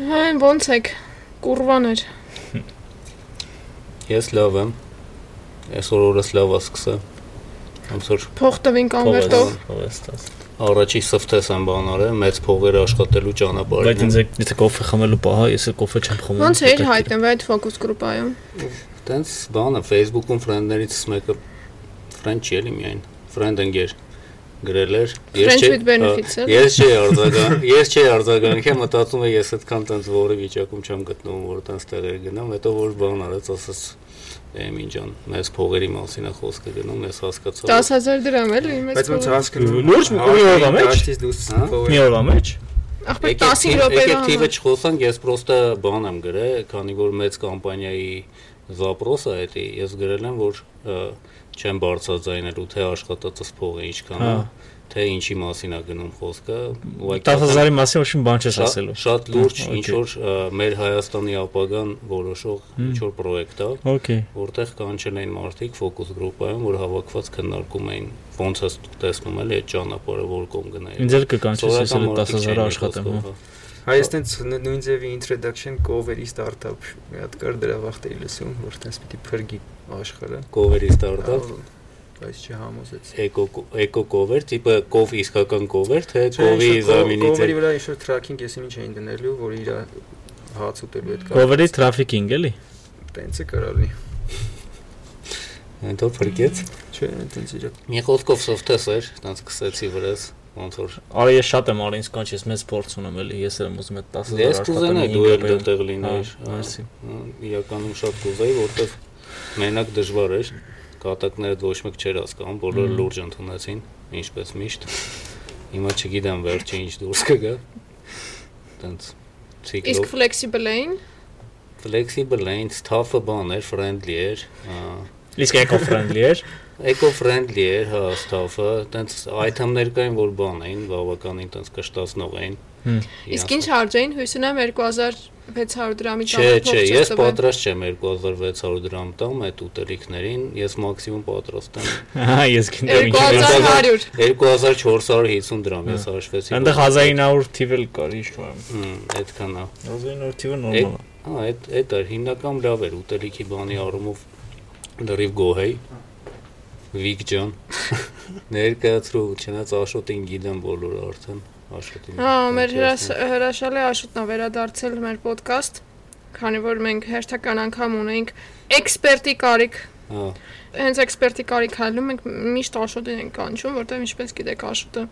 Հայն ո՞նց եք։ Կուրվաներ։ Ես լավ եմ։ Այսօր օրս լավ է սկսա։ Ամսոր Փող տվին կոնվերտով։ Փողեստաս։ առաջի սվթես եմ բան արել, մեծ փողեր աշխատելու Բայց ճանապարհին։ ինձ եթե կոֆե խմելու պահա, ես էլ կոֆե չեմ խմում։ Ոնց էր հայտնվել այդ ֆոկուս գրուպայում։ Տենց բանը Facebook-ում ֆրենդներից մեկը ֆրենդ չի էլի միայն, ֆրենդ ընկեր գրել էր։ հա, էլի։ Ես չի արձագան, ես չի արձագանքի մտածում եմ ես այդքան տենց որի վիճակում չեմ գտնվում, որ տենց տեղեր գնամ, հետո որ բան արեց, ասաց Էմին ջան, մեծ փողերի մասին է խոսքը գնում, ես հասկացա։ որ- 10000 դրամ էլի մեծ։ Բայց ոնց հասկանում։ Լուրջ մի օրվա մեջ? Դաշտից դուրս Հա? փողը։ Մի օրվա մեջ։ Ախպեր Եկեք 10 թիվ- րոպեվա եկեք թիվը չխոսանք, ես պրոստը բան եմ գրել, քանի որ մեծ կամպանիայի զապրոսը է դա, ես գրել եմ, որ չեմ բարձրաձայնելու թե աշխատածս փողը ինչքան է, Հա։ թե ինչի մասին է գնում խոսքը, ուղղակի 10000-ի մասին ոչ մի բան չես ասելու։ Շատ լուրջ Հա, ինչ որ մեր Հայաստանի ապագան որոշող ինչ որ պրոյեկտ է, որտեղ կանչել էին մարդիկ ֆոկուս գրուպայում, որ հավաքված քննարկում էին ոնց է տեսնում էլի այդ ճանապարհը որ կողմ գնայի։ Ինձ էլ կկանչես, ես էլ 10000-ը աշխատեմ։ հա։ Հայ այստենց նույն ձևի introduction cover-ի startup մի հատ կար դրա վաղ էի լսում, որ տես պիտի փրկի աշխարհը։ Կովերի ստարտափ Բայց չհամոզեց։ էկո էկո կովեր, տիպը կով իսկական կովեր, թե կովի զամինից է։ վրա ինչ որ tracking եսին ինչ էին դնելու, որ իր հաց ուտելու այդ Cover-ի trafficking էլի։ տենց է կարալի։ Հետո փրկեց։ Չէ, տենց իր Մի խոսքով սոֆթես էր, տանց սկսեցի վրաս, ոնց որ Արի ես շատ եմ արի ինձ կանչ ես մեծ փորձ ունեմ էլի, ես էլ եմ ուզում այդ 10000 ես կուզենայի դու էլ դեռ լինեիր։ Մերսի։ Իրականում շատ կուզեի, որտեվ մենակ դժվար էր։ Կատակները ոչ մեկ չէր հասկանում, բոլորը լուրջ ընդունեցին, ինչպես միշտ։ Հիմա չգիտեմ վերջը ինչ դուրս կգա։ Տենց Իսկ ցիկլով flexible էին։ flexible այն tough-ը բան էր, friendly էր։ Իսկ eco-friendly էր։ Eco-friendly էր, հա, ստաֆը, տենց item-ներ կային, որ բան էին, բավականին տենց կշտացնող էին։ Իսկ ինչ հարջային հույս ունեմ 2600 դրամի Չէ, չէ, ես պատրաստ չեմ 2600 դրամ տամ այդ ուտելիքներին, ես մաքսիմում պատրաստ եմ Հա, ես գիտեմ ինչ է։ 2100 2450 դրամ ես հաշվեցի։ Այնտեղ 1900 թիվ էլ կար, հիշում եմ։ Հմ, այդքան է։ 1900 թիվը նորմալ է։ Հա, այդ այդ էր հիմնական լավ էր ուտելիքի բանի առումով լրիվ գոհեի։ Վիկ ջան։ Ներկայացրու, չնայած Աշոտին գիտեմ բոլորը արդեն Աշոտին։ Հա, մեր հրաշ- հրաշալի Աշոտն է վերադարձել մեր ոդկաստ, քանի որ մենք հերթական անգամ ունենք էքսպերտի կարիք։ Հա, Հենց էքսպերտի կարիք հայլում ենք միշտ Աշոտին ենք կանչում, որտեղ ինչպես գիտեք Աշոտը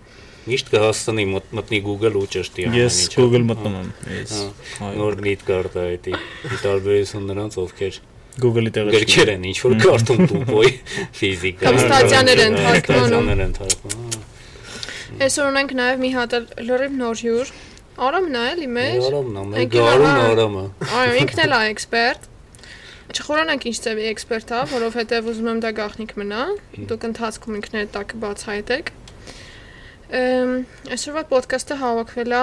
միշտ կհասցնի մտ- մտնի Google ու ճշտի ամեն Ես ինչը։ Google Հա, մտնում եմ։ Ես Հա, նոր լիդ կարտա էդի։ Ի տարբերություն նրանց, ովքեր Google-ի տեղը գրքեր են, ինչ որ կարտում տուպոյ ֆիզիկա։ Կամ ստատյաներ են թարգմանում։ Ստատյաներ են թարգմանում։ Այսօր ունենք նաև մի հատ լրիվ նոր հյուր։ Արամն է էլի մեր։ Արամն է, մեր գարուն արամը։ Այո, ինքն էլ է էքսպերտ։ Չխորանանք ինչ ծավի էքսպերտ է, որովհետև ուզում եմ դա գաղտնիք մնա։ Դուք ընթացքում ինքներդ տակ բացահայտեք։ Ամ այսօրվա ոդկասթը հավաքվել է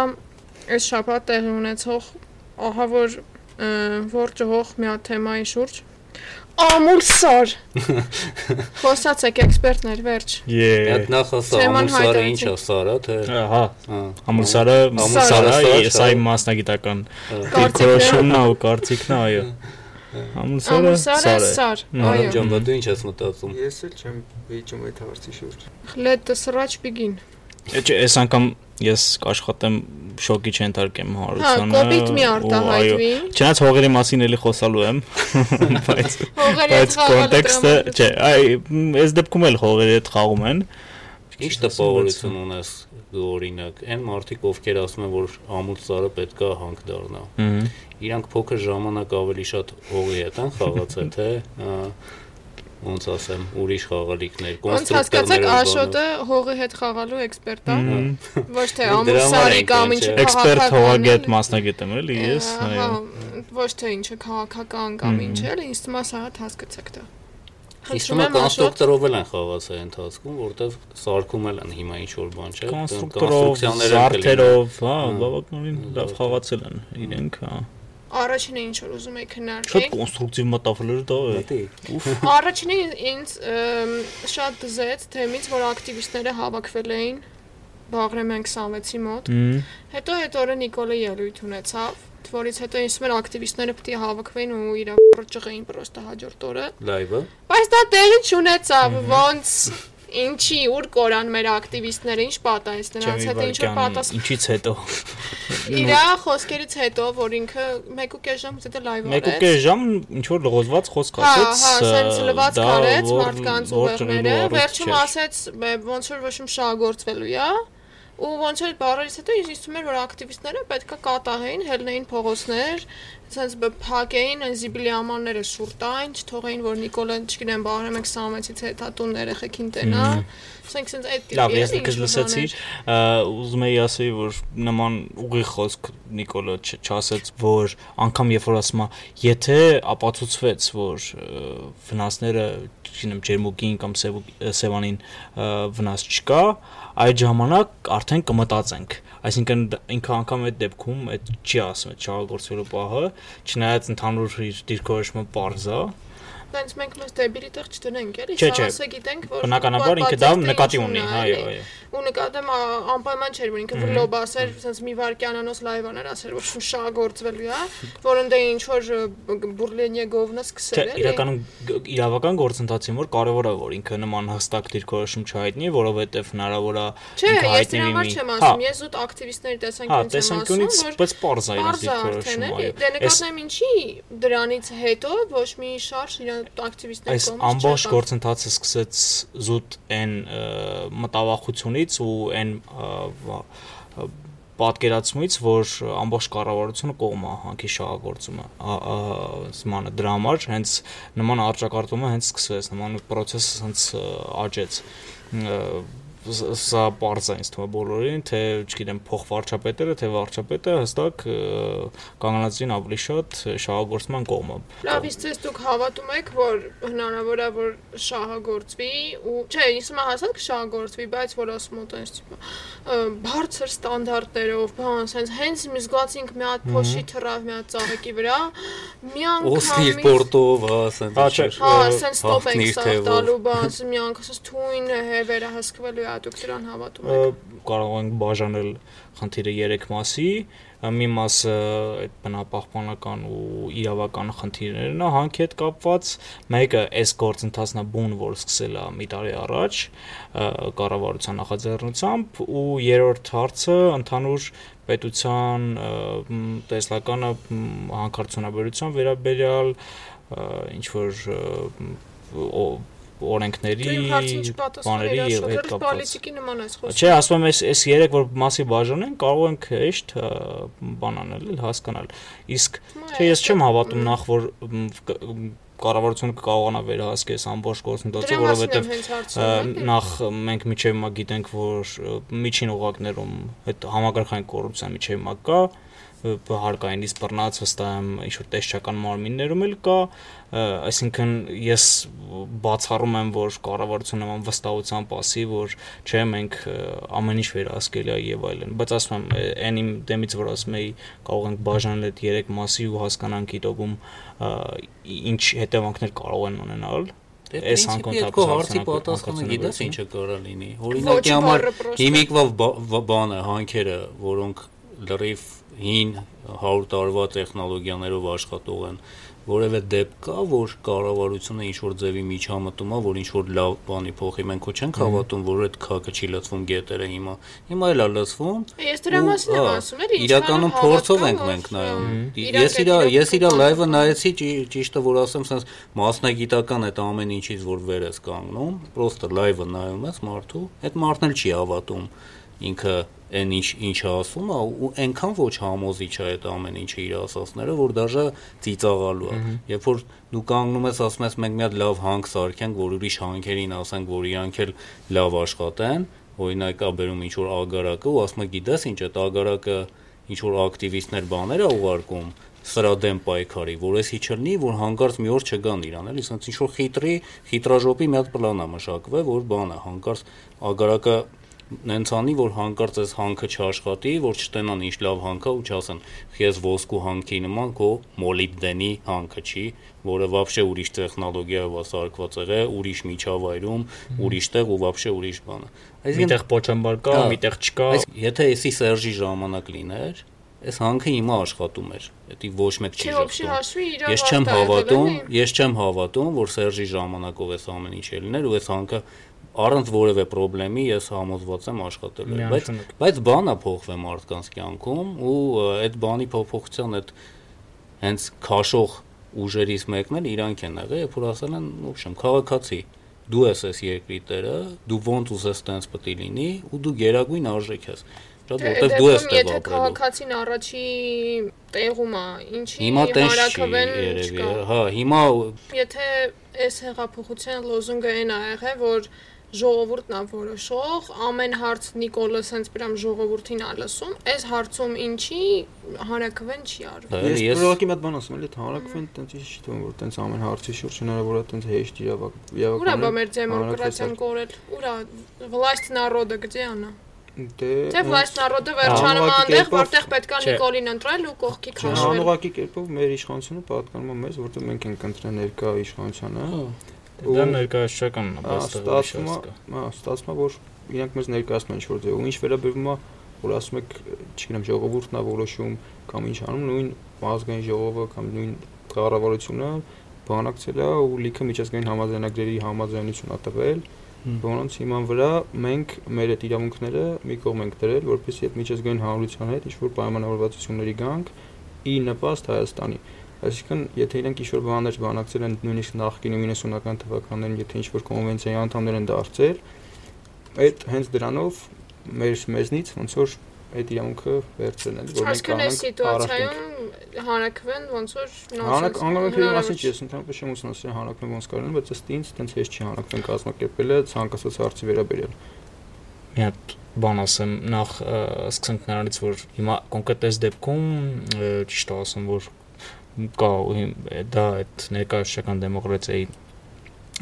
այս շաբաթ տեղի ունեցող ահա որ ը, որ ջհող մի հատ թեմայի շուրջ։ Ամուլսար։ Խոսացեք էքսպերտներ, վերջ։ Է։ նախասա Թեման ամուսարը հայտարարեցին։ ինչ է, սարը, թե Հա, հա։ ամուսարը, սար, սա սար։ իմ մասնագիտական դիրքորոշումն է ու կարծիքն է, այո։ Ամուսարը, Ամուսարը սարը։ սար։ Հմ, Արամ Այո։ ջան, դու ինչ ես մտածում։ Ես էլ չեմ վիճում այդ հարցի շուրջ։ Let the srach begin։ Չէ, այս անգամ ես կաշխատեմ շոկի չընտարկեմ Հա, հարցանը։ կոպիտ մի արտահայտվի։ Չնայած հողերի մասին էլի խոսալու եմ, բայց բայց կոնտեքստը, չէ, այ այս դեպքում էլ հողերի հետ խաղում են։ Ինչ տպավորություն ունես դու օրինակ, այն մարդիկ, ովքեր ասում են, որ ամուլ սարը պետքա հանք դառնա։ Իրանք փոքր ժամանակ ավելի շատ հողի հետ են խաղացել, թե ա, ոնց ասեմ, ուրիշ խաղալիքներ, Ոնց հասկացաք կոնստրուկտորներով Աշոտը հողի հետ խաղալու էքսպերտ է։ Ոչ թե ամուսարի կամ ինչ Էքսպերտ հողագետ քաղաքական մասնագետ եմ էլի ես, այո։ Ոչ թե ինչը քաղաքական կամ ինչ էլ, ինձ թվում է սա հատ հասկացաք դա։ Իսկ հիմա կոնստրուկտորով էլ են խաղացել ընթացքում, որտեվ սարքում էլ են հիմա ինչ որ բան չէ։ Կոնստրուկտորով, զարդերով, Հա։ բավականին լավ խաղացել են իրենք, հա։ Առաջինը ինչ որ ուզում եք Շատ քննարկել։ կոնստրուկտիվ մտածել դա է։ Դե Առաջինը ինձ շատ դզեց թեմից, որ ակտիվիստները հավաքվել էին Բաղրամյան 26-ի մոտ։ Հետո այդ օրը Նիկոլը ելույթ ունեցավ որից հետո ինձ մեր ակտիվիստները պետք է հավաքվեին ու իրար ճղեին պրոստը հաջորդ օրը։ Լայվը։ Բայց դա տեղի չունեցավ, ոնց ինչի ուր կորան մեր ակտիվիստները, ինչ պատահեց նրանց հետ, ինչ որ պատասխան Ինչից հետո։ Իրա խոսքերից հետո, որ ինքը 1.5 ժամ հետո լայվ արեց։ 1.5 ժամ ինչ որ լղոզված խոսք Հա, ասեց։ հա, սենց լված կարեց մարդկանց ուղեղները, վերջում ասեց «Բե, ոնց որ ոչմ շահագործվելու է, ու ոնց որ բարերից հետո ինձ թվում էր որ ակտիվիստները պետքա կատաղեին, հելնեին փողոցներ, սենց փակեին այն զիբիլի ամանները շուրտային, չթողեին որ Նիկոլը, չգիտեմ, բարը մենք 26-ից հետա տուն երեխեքին տենա, սենք սենց այդ Լավ, ես տիպի ինքս լսեցի, ուզում եի ասեի, որ նման ուղիղ խոսք Նիկոլը չասեց, որ անգամ երբ որ ասում է, եթե ապացուցվեց, որ վնասները, չգիտեմ, ջերմուկին կամ սև- սևանին վնաս չկա, այդ ժամանակ արդեն կմտածենք։ Այսինքն ինքը անգամ այդ դեպքում այդ չի ասում, այդ շահագործվելու պահը, չնայած ընդհանուր իր դիրքորոշումը པարզ է, Բայց մենք մեզ դեբիլի տեղ չդնենք, էլի, Չէ, չէ։ գիտենք, որ բնականաբար ինքը դա նկատի ունի, այո, այո։ ու նկատեմ անպայման չէր որ ինքը վլոբ ասեր, ասես մի վարքյանանոց լայվաներ ասեր, որ շուն շահագործվելու է, որ ընդ ինչ որ Չէ, սկսել է։ իրականում г- իրավական գործընթացի մոտ կարևոր է որ ինքը նման հստակ դիրքորոշում չհայտնի, որովհետև հնարավոր է Չէ, ինքը ես հայտնի դրա համար մի- չեմ Հա, ասում, ես զուտ ակտիվիստների Հա, տեսանկյունից եմ ասում, որ բայց է արդեն դիրքորոշումը, Դե նկատեմ ինչի դրանից հետո ոչ մի շարժ իրան ակտիվիստների այս կողմից ամբողջ չեղավ։ գործընթացը սկսեց զուտ այն մտավախությունից ու այն պատկերացումից, որ ամբողջ կառավարությունը կողմ է հանքի շահագործումը։ Սմանը դրա համար հենց նման արճակարտումը հենց սկսվեց, նման process-ը հենց աճեց։ Սա པարզ է ինձ թվում բոլորին, թե չգիտեմ, փոխվարչապետերը, թե վարչապետը հստակ կանգնածին ավելի շատ շահագործման կողմը։ Լավ, իսկ ձեզ դուք հավատում եք, որ հնարավոր է որ շահագործվի ու չէ, ինձ մա հասած կշահագործվի, բայց որ ասում ու տես տիպը բարձր ստանդարտներով, բան, sense հենց մի զգացինք մի հատ փոշի թռավ մի հատ ծաղիկի վրա, մի անգամ պորտով, հա, ասենց։ Հա, Հա, sense ենք հաղթնիր սա տալու բաց, մի անգամ sense թույն է վերահսկվելու է, դուք դրան հավատում եք։ կարող ենք բաժանել խնդիրը 3 մասի մի մասը այդ բնապահպանական ու իրավական խնդիրներն է հանքի հետ կապված մեկը այս գործընթացն է բուն որ սկսել է մի տարի առաջ կառավարության նախաձեռնությամբ ու երրորդ հարցը ընդհանուր պետության տեսլականը հանքարդյունաբերության վերաբերյալ ինչ որ օրենքների բաների եւ շոկերս կապված պոլիտիկի նման ես խոսում։ Չէ, ասում եմ, այս այս երեք որ մասի բաժանեն, կարող ենք հեշտ բան անել, հասկանալ։ Իսկ չէ, ես չեմ հավատում նախ որ կառավարությունը կարողանա վերահսկել այս ամբողջ գործընթացը, հարցնում։ նախ մենք միջև հիմա գիտենք, որ միջին օղակներում այդ համակարգային կոռուպցիա միջև հիմա կա, հարկայինից բռնած վստահ եմ ինչ որ տեսչական մարմիններում էլ կա, այսինքն ես բացառում եմ, որ կառավարությունը նման վստահությամբ ասի, որ չէ, մենք ամեն ինչ վերահսկել է եւ այլն, բայց ասում եմ, այն իմ դեմից որ ասում էի, կարող ենք բաժանել այդ երեք մասի ու հասկանանք իտոգում ը, ինչ հետևանքներ կարող են ունենալ Դե Այս քո հարցի պատասխանը գիտես ինչը կարա լինի։ Օրինակի համար հիմիկվա բա- բա- բանը հանքերը, որոնք լրիվ հին 100 տարվա տեխնոլոգիաներով աշխատող են, որևէ դեպք կա, որ կառավարությունը ինչ որ ձևի միջամտում է, որ ինչ որ լավ բանի փոխի։ Մենք ու չենք հավատում, որ այդ քակը չի լցվում գետերը հիմա։ Հիմա էլ է լցվում, Ես դրա մասին եմ ասում, էլի ինչքան Իրականում փորձով ենք մենք նայում։ Ես իր իրական ես իր իրական լայվը նայեցի ճի- ճիշտը որ ասեմ, sense մասնագիտական այդ ամեն ինչից որ վեր ես կանգնում, պրոստը լայվը նայում ես մարդու, այդ մարդն էլ չի հավատում ինքը այն ինչ ինչը ասում է ու այնքան ոչ համոզիչ է այդ ամեն ինչը իր ասածները, որ դաժե ծիծաղալու է։ Երբ որ դու կանգնում ես ասում ես մենք մի հատ լավ հանք սարքենք, որ ուրիշ հանքերին ասենք, որ իրանք էլ լավ աշխատեն, օրինակ ա բերում ինչ որ ագարակը ու ասում է գիտես ինչ այդ ագարակը ինչ որ ակտիվիստներ բաներ է ուղարկում սրա դեմ պայքարի, որ էսի չլինի, որ հանկարծ մի օր չգան իրան, էլի, ասենց ինչ որ խիտրի, խիտրաժոպի մի հատ պլան է մշակվել, որ բան է, հանկարծ ագարակը նենց անի, որ հանկարծ այս հանքը չաշխատի, որ չտենան ինչ լավ հանք է ու չասեն, ես ոսկու հանքի նման քո մոլիբդենի հանքը չի, որը вообще ուրիշ տեխնոլոգիայով է սարքված եղել, ուրիշ միջավայրում, ուրիշ տեղ ու вообще ուրիշ բան է։ Այսինքն միտեղ փոչամբար կա, Հա, միտեղ չկա։ Այս եթե էսի Սերժի ժամանակ լիներ, այս հանքը հիմա աշխատում էր։ Դա ոչ մեկ չի Չէ, ոբշի ժխտում։ հաշվի իրար Ես չեմ հավատում, ես չեմ հավատում, որ Սերժի ժամանակով այս ամեն ինչ ելներ ու այս հանքը առանց որևէ խնդրեմի ես համոզված եմ աշխատել եմ, բայց բայց բանը փոխվում մարդկանց կյանքում ու այդ բանի փոփոխության այդ հենց քաշող ուժերից մեկն էլ իրանք են եղել, երբ որ ասել են, ոբշեմ, քաղաքացի, դու ես այս երկրի տերը, դու ոնց ուզես տենց պետք է լինի ու դու գերագույն արժեք ես։ Շատ դե, որտեվ դե դու ես տեղ ապրելու։ Եթե քաղաքացին առաջի տեղում է, ինչի հիմա հարակվեն չկա։ Հա, հիմա եթե այս հեղափոխության լոզունգը այն ա եղել, որ ժողովուրդն է որոշող, ամեն հարց Նիկոլը սենց պրամ ժողովրդին է լսում, այս հարցում ինչի հարակվեն չի արվում։ Հա, Ես ես ուղղակի մի հատ բան ասում եմ, էլի հանրակրվեն տենց ինչ չի թվում, որ տենց ամեն հարցի շուրջ հնարավոր է տենց հեշտ իրավակ Ուրա բա իրավական։ մեր դեմոկրատիան կորել։ Ուրա власть народа где она։ Դե Թե власть народа Հա, վերջանում անուղղակի այնտեղ, կերպով- որտեղ պետքա Չէ։ Նիկոլին ընտրել ու կողքի Չէ, քաշվել։ անուղղակի կերպով մեր իշխանությունը պատկանում է մեզ, որտեղ մենք ենք ընտրել ներկա իշխանությանը։ Դա ներկայացական է, բայց դա ստացվում է, հա, ստացվում է, որ իրանք մեզ ներկայացնում են ինչ-որ ձև։ Ու ինչ վերաբերվում է, որ ասում եք, չգիտեմ, ժողովուրդն է որոշում կամ ինչ անում, նույն ազգային ժողովը կամ նույն կառավարությունը բանակցել է ու լիքը միջազգային համաձայնագրերի համաձայնություն ա տվել, որոնց հիման վրա մենք մեր այդ իրավունքները մի կողմ ենք դրել, որպեսզի այդ միջազգային հանրության հետ ինչ-որ պայմանավորվածությունների գանք ի նպաստ Հայաստանի։ Այսինքն, եթե իրենք ինչ-որ բաներ բանակցել են նույնիսկ նախկին 90-ական թվականներին, եթե ինչ-որ կոնվենցիայի անդամներ են դարձել, այդ հենց դրանով մեր մեզնից ոնց որ այդ իրավունքը վերցրել են, որ մենք առաջ սիտուացիայում հանրակվեն ոնց որ Հանրակ անգամների մասին հնարավոր չի, ես ընդհանրապես չեմ ուսումնասիրել հանրակրվեն ոնց կարելի, բայց ըստ ինձ տենց հեշտ չի հանրակրվեն կազմակերպելը ցանկացած հարցի վերաբերյալ։ մի հատ բան ասեմ նախ սկսենք նրանից որ հիմա կոնկրետ այս դեպքում ճիշտ է ասում որ կա դա այդ ներկայացական դեմոկրատիայի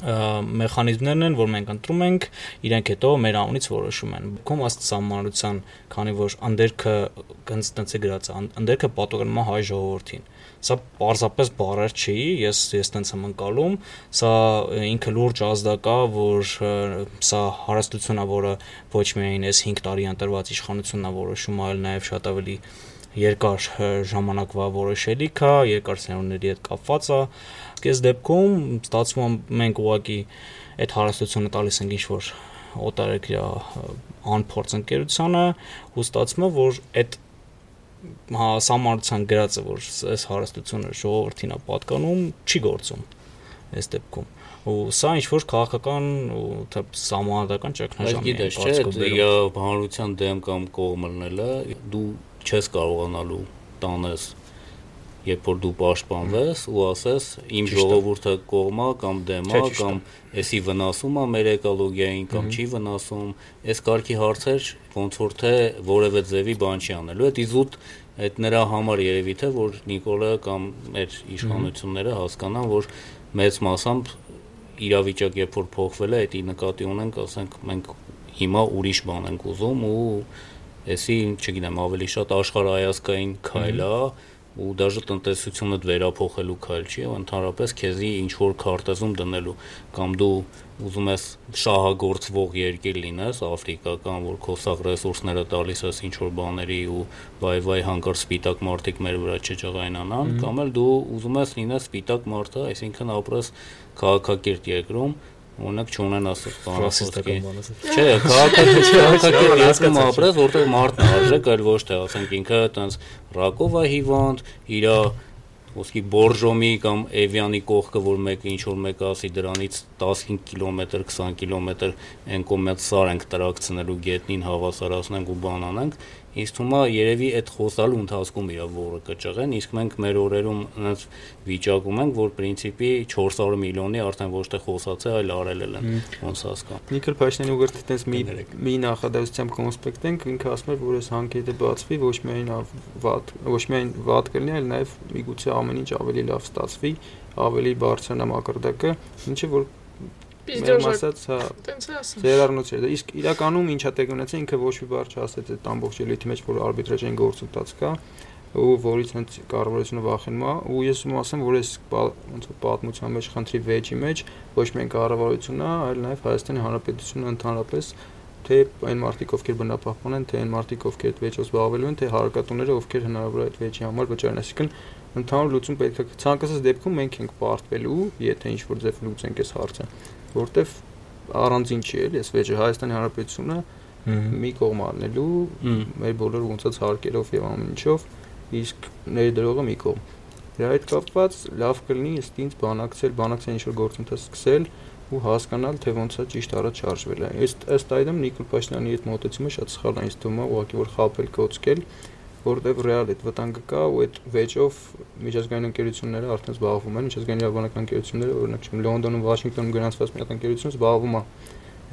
մեխանիզմներն են, որ մենք ընտրում ենք, իրենք հետո մեր անունից որոշում են։ Կոմ աստ սահմանության, քանի որ անդերքը գնց տենց է գրած, ան- անդերքը պատողնում է հայ ժողովրդին։ Սա պարզապես բառեր չի, ես ես տենց եմ անցալում, սա ինքը լուրջ ազդակա, որ ը, սա հարստություն է, որը ոչ միայն այս 5 տարի ընտրված իշխանությունն է որոշում, այլ նաև շատ ավելի երկար ժամանակվա որոշելիք է, երկար սերունդների հետ կապված է։ Այս դեպքում ստացվում է մենք ուղղակի այդ հարստությունը տալիս ենք ինչ որ օտարերկրյա անփորձ ընկերությանը ու ստացվում է որ այդ հա սահմանության գրածը որ այս հարստությունը ժողովրդին է պատկանում չի գործում այս դեպքում ու սա ինչ որ քաղաքական ու թե սահմանադրական Բայց ճգնաժամ գիտես, չէ, հանրության դեմ կամ կողմ լնելը դու չես կարողանալու տանես երբ որ դու պաշտպանվես ու ասես իմ ժողովուրդը կողմա կամ դեմա կամ էսի վնասում է մեր էկոլոգիային կամ չի վնասում այս կարգի հարցեր ոնց որ թե որևէ ձևի բան չի անելու այդ իզուտ այդ նրա համար երևի թե որ Նիկոլը կամ մեր իշխանությունները հասկանան որ մեծ մասամբ իրավիճակ երբ որ փոխվել է, դա նկատի ունենք, ասենք մենք հիմա ուրիշ բան ենք ուզում ու էսի, չգիտեմ, ավելի շատ աշխարհայացքային քայլ է ու դաժե տնտեսությունդ վերափոխելու քայլ չի, ընդհանրապես քեզի ինչ որ քարտեզում դնելու կամ դու ուզում ես շահագործվող երկիր լինես, աֆրիկական, որ քո սաղ ռեսուրսները տալիս ես ինչ որ բաների ու վայ-վայ հանկարծ սպիտակ մարտիկ մեր վրա չջղայնանան, կամ էլ դու ուզում ես լինես սպիտակ մարդը, այսինքն ապրես քաղաքակիրթ երկրում, օրինակ չունենաս բանը խոսքի։ ռասիստական բան ասել Չէ, քաղաքական երկրում ապրես, որտեղ մարդն արժեք, այլ ոչ թե ասենք ինքը այտենց ռակով է հիվանդ, իրա ոսկի բորժոմի կամ Էվյանի կողքը, որ մեկը ինչ որ մեկը ասի դրանից 15 կիլոմետր, 20 կիլոմետր այն կողմից սար ենք տրակցնելու գետնին հավասարացնենք ու բան ինձ թվում է երևի այդ խոսալու ընթացքում իրա որը կճղեն, իսկ մենք մեր օրերում այնպես վիճակում ենք, որ պրինցիպի 400 միլիոնի արդեն ոչ թե խոսացել, այլ արել են, ոնց հասկան։ Նիկոլ Փաշինյանի ուղղակի տես մի մի նախադասությամբ կոնսպեկտ ենք, ինքը ասում էր, որ այս հանքերը բացվի, ոչ միայն վատ, ոչ միայն վատ կլինի, այլ նաև միգուցե ամեն ինչ ավելի լավ ստացվի, ավելի բարձրանա մակարդակը, ինչը որ մեր Պիզդոժակ, մասած, հա, տենց է ասում։ Ձեր առնոցը դա իսկ իրականում ինչա տեղ ունեցել ինքը ոչ մի բառ չասեց այդ ամբողջ ելույթի մեջ որ արբիտրաժային գործընթաց կա ու որից հենց կառավարությունը վախենում է ու ես ում ասեմ որ այս ոնց որ պատմության մեջ խնդրի վեճի մեջ ոչ միայն կառավարությունը այլ նաև Հայաստանի Հանրապետությունը ընդհանրապես թե այն մարդիկ, ովքեր բնապահպան են, թե այն մարդիկ, ովքեր այդ վեճով զբաղվելու են, թե հարկատուները, ովքեր հնարավոր է այդ վեճի համար վճարեն, այսինքն ընդհանուր լուծում պետք է ցանկացած դեպքում մենք ենք պարտվելու, եթե ինչ որ ձև լուծենք այս հարցը, որովհետև առանձին չի էլի, այս վեճը Հայաստանի Հանրապետությունը մի կողմ առնելու մեր բոլոր ոնցած հարկերով եւ ամեն ինչով, իսկ ներդրողը մի կողմ։ Դրա հետ կապված լավ կլինի ըստ ինձ բանակցել, բանակցել ինչ որ գործընթաց սկսել ու հասկանալ թե ոնց է ճիշտ առաջ շարժվել։ Ըստ ըստ այդմ Նիկոլ Փաշինյանի այդ մոտեցումը շատ սխալ է ինձ թվում, ուղղակի որ խապել կոծկել, որտեվ ռեալ այդ վտանգը կա ու այդ վեճով միջազգային ընկերությունները արդեն զբաղվում են, միջազգային իրավաբանական ընկերությունները, օրինակ չեմ Լոնդոնում, Վաշինգտոնում գրանցված մի հատ ընկերություն զբաղվում է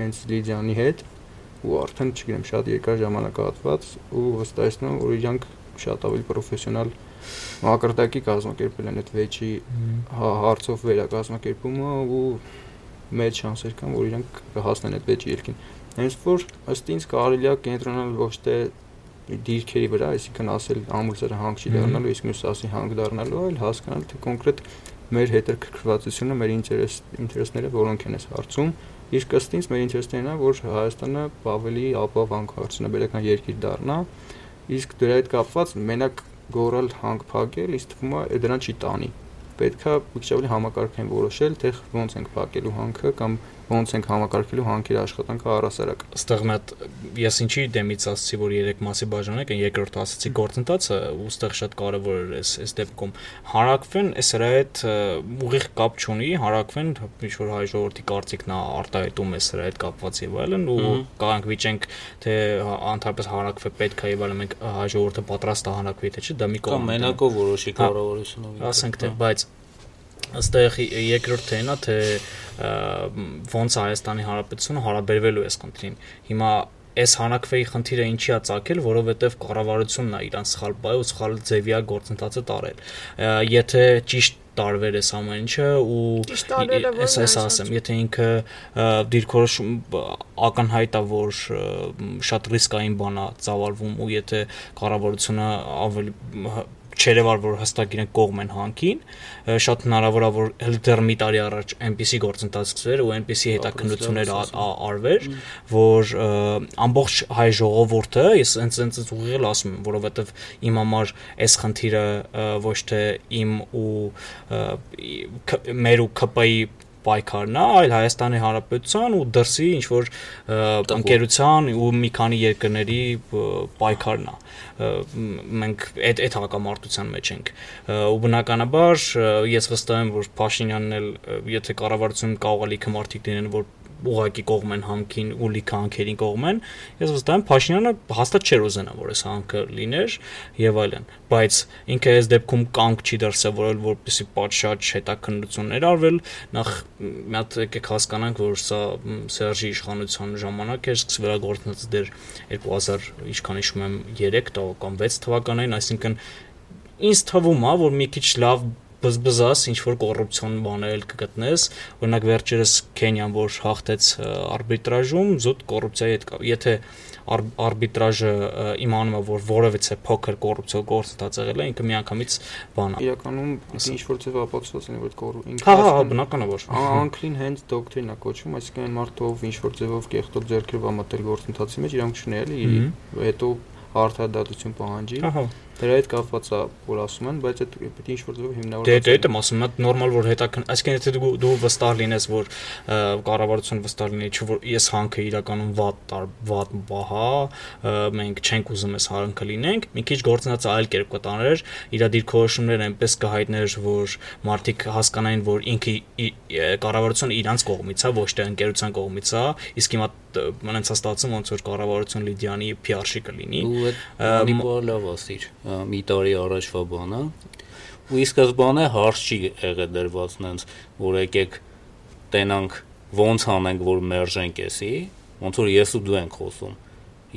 հենց Լիդիանի հետ ու արդեն չգիտեմ շատ երկար ժամանակահատված ու վստահեցնում որ իրանք շատ ավելի պրոֆեսիոնալ մակարդակի կազմակերպել են այդ վեճի հա, հարցով վերակազմակերպումը ու մեծ շանսեր կան որ իրանք կհասնեն այդ վեճի ելքին հենց որ ըստ ինձ կարելի է կենտրոնալ ոչ թե դիրքերի վրա, այսինքն ասել ամուսերը հանք չի դառնալու, իսկ մյուսը ասի հանք դառնալու, այլ հասկանալ թե կոնկրետ մեր հետաքրքրվածությունը, մեր ինտերես ինտերեսները որոնք են այս հարցում Իսկ ըստ ինձ մեր ինտերեսներն է, որ Հայաստանը ավելի ապահով հանքարդյունաբերական երկիր դառնա, իսկ դրա հետ կապված մենակ գորալ հանք փակել, ինձ թվում է դրան չի տանի պետքա մի քիչ ավելի համակարգեն որոշել, թե ոնց ենք փակելու հանքը կամ ոնց ենք համակարգելու հանքերի աշխատանքը առասարակ։ Այստեղ մի հատ ես ինչի դեմից ասացի, որ երեք մասի բաժանեք, այն երկրորդ ասացի գործընթացը, ու այստեղ շատ կարևոր է այս այս դեպքում հարակվեն, այս հրա հետ ուղիղ կապ չունի, հարակվեն ինչ որ հայ ժողովրդի կարծիքն է արտահայտում այս հրա հետ կապված եւ այլն ու կարանք վիճենք թե ընդհանրապես հարակվե պետք է եւ այլն մենք հայ ժողովուրդը պատրաստ է հարակվի թե չէ, դա մի կողմ։ Կամ մենակով որոշի հա, կառավարությունով։ Ասենք թե, բայց ըստեղ երկրորդ թեմանա թե ոնց Հայաստանի Հանրապետությունը հարաբերվելու է այս խնդրին։ Հիմա այս հանակվեի խնդիրը ինչի է ցակել, որովհետև կառավարությունն է իրան սխալ բայ ու սխալ ձևիա գործընթացը տարել։ Եթե ճիշտ տարվեր էս ամեն ինչը ու այս այս ասեմ, եթե ինքը դիրքորոշ ակնհայտ է, որ շատ ռիսկային բան է ծավալվում ու եթե կառավարությունը ավելի չերևար որ հստակ իրենք կողմ են հանքին, շատ հնարավոր է որ դեռ մի տարի առաջ այնպիսի գործընթաց սկսվեր ու այնպիսի հետաքննություններ արվեր, որ ամբողջ հայ ժողովուրդը, ես հենց հենց ուղիղ ասում եմ, որովհետև իմ համար այս խնդիրը ոչ թե իմ ու մեր ու ԿՊ-ի պայքարն է, այլ Հայաստանի Հանրապետության ու դրսի ինչ որ ընկերության ու մի քանի երկրների պայքարն է։ Մենք այդ այդ հակամարտության մեջ ենք։ Ու բնականաբար ես վստահ եմ, որ Փաշինյանն էլ եթե կառավարությունը կարող է լիքը մարդիկ դինեն, որ ուղակի կողմ են համքին ու լիքը հանքերին կողմ են, ես վստահ եմ Փաշինյանը հաստատ չէր ուզենա, որ այս հանքը լիներ եւ այլն, բայց ինքը այս դեպքում կանգ չի դրսևորել, որպեսի պատշաճ հետաքննություններ արվել, նախ մի հատ եկեք հասկանանք, որ սա Սերժի իշխանության ժամանակ էր սկսվել գործընթացը դեր 2000 ինչքան հիշում եմ 3 կամ 6 թվականին, այսինքն ինձ թվում է, որ մի քիչ լավ բզբզաս ինչ որ կոռուպցիոն բաներ կգտնես օրինակ վերջերս Քենիան որ հաղթեց արբիտրաժում զուտ կոռուպցիայի հետ եթե արբիտրաժը իմանում է որ որևիցե փոքր կոռուպցիա գործընթաց եղել է ինքը միանգամից բան է իրականում ինչ որ ձև ապացուցած լինի որ կոռուպ ինքը հա հա բնականաբար անկլին հենց դոկտրին է կոչվում այսինքն այն մարդով ինչ որ ձևով կեղտոտ ձեռքերով ամատել գործընթացի մեջ իրանք չունի էլի հետո արդարադատություն պահանջի ահա դրա հետ կապված է որ ասում են, բայց այդ պետք է ինչ-որ ձևով հիմնավորված։ Դե դե եմ ասում, դա նորմալ որ հետաքն, այսինքն եթե դու դու վստահ լինես, որ կառավարությունը վստահ լինի, չէ որ ես հանքը իրականում վատ վատ բահա, մենք չենք ուզում այս հանքը լինենք, մի քիչ գործնած այլ կերպ կտաներ, իր դիրքորոշումները այնպես կհայտներ, որ մարդիկ հասկանային, որ ինքը կառավարությունը իրանց կողմից է, ոչ թե ընկերության կողմից է, իսկ հիմա մնացած ստացում ոնց որ կառավարություն Լիդիանի PR-շի կլինի։ Ու այդ Նիկոլավ ասիր մի տարի առաջվա բանը ու ի սկզբանե հարց չի եղել դրված նենց որ եկեք տենանք ոնց անենք որ մերժենք էսի ոնց որ ես ու դու ենք խոսում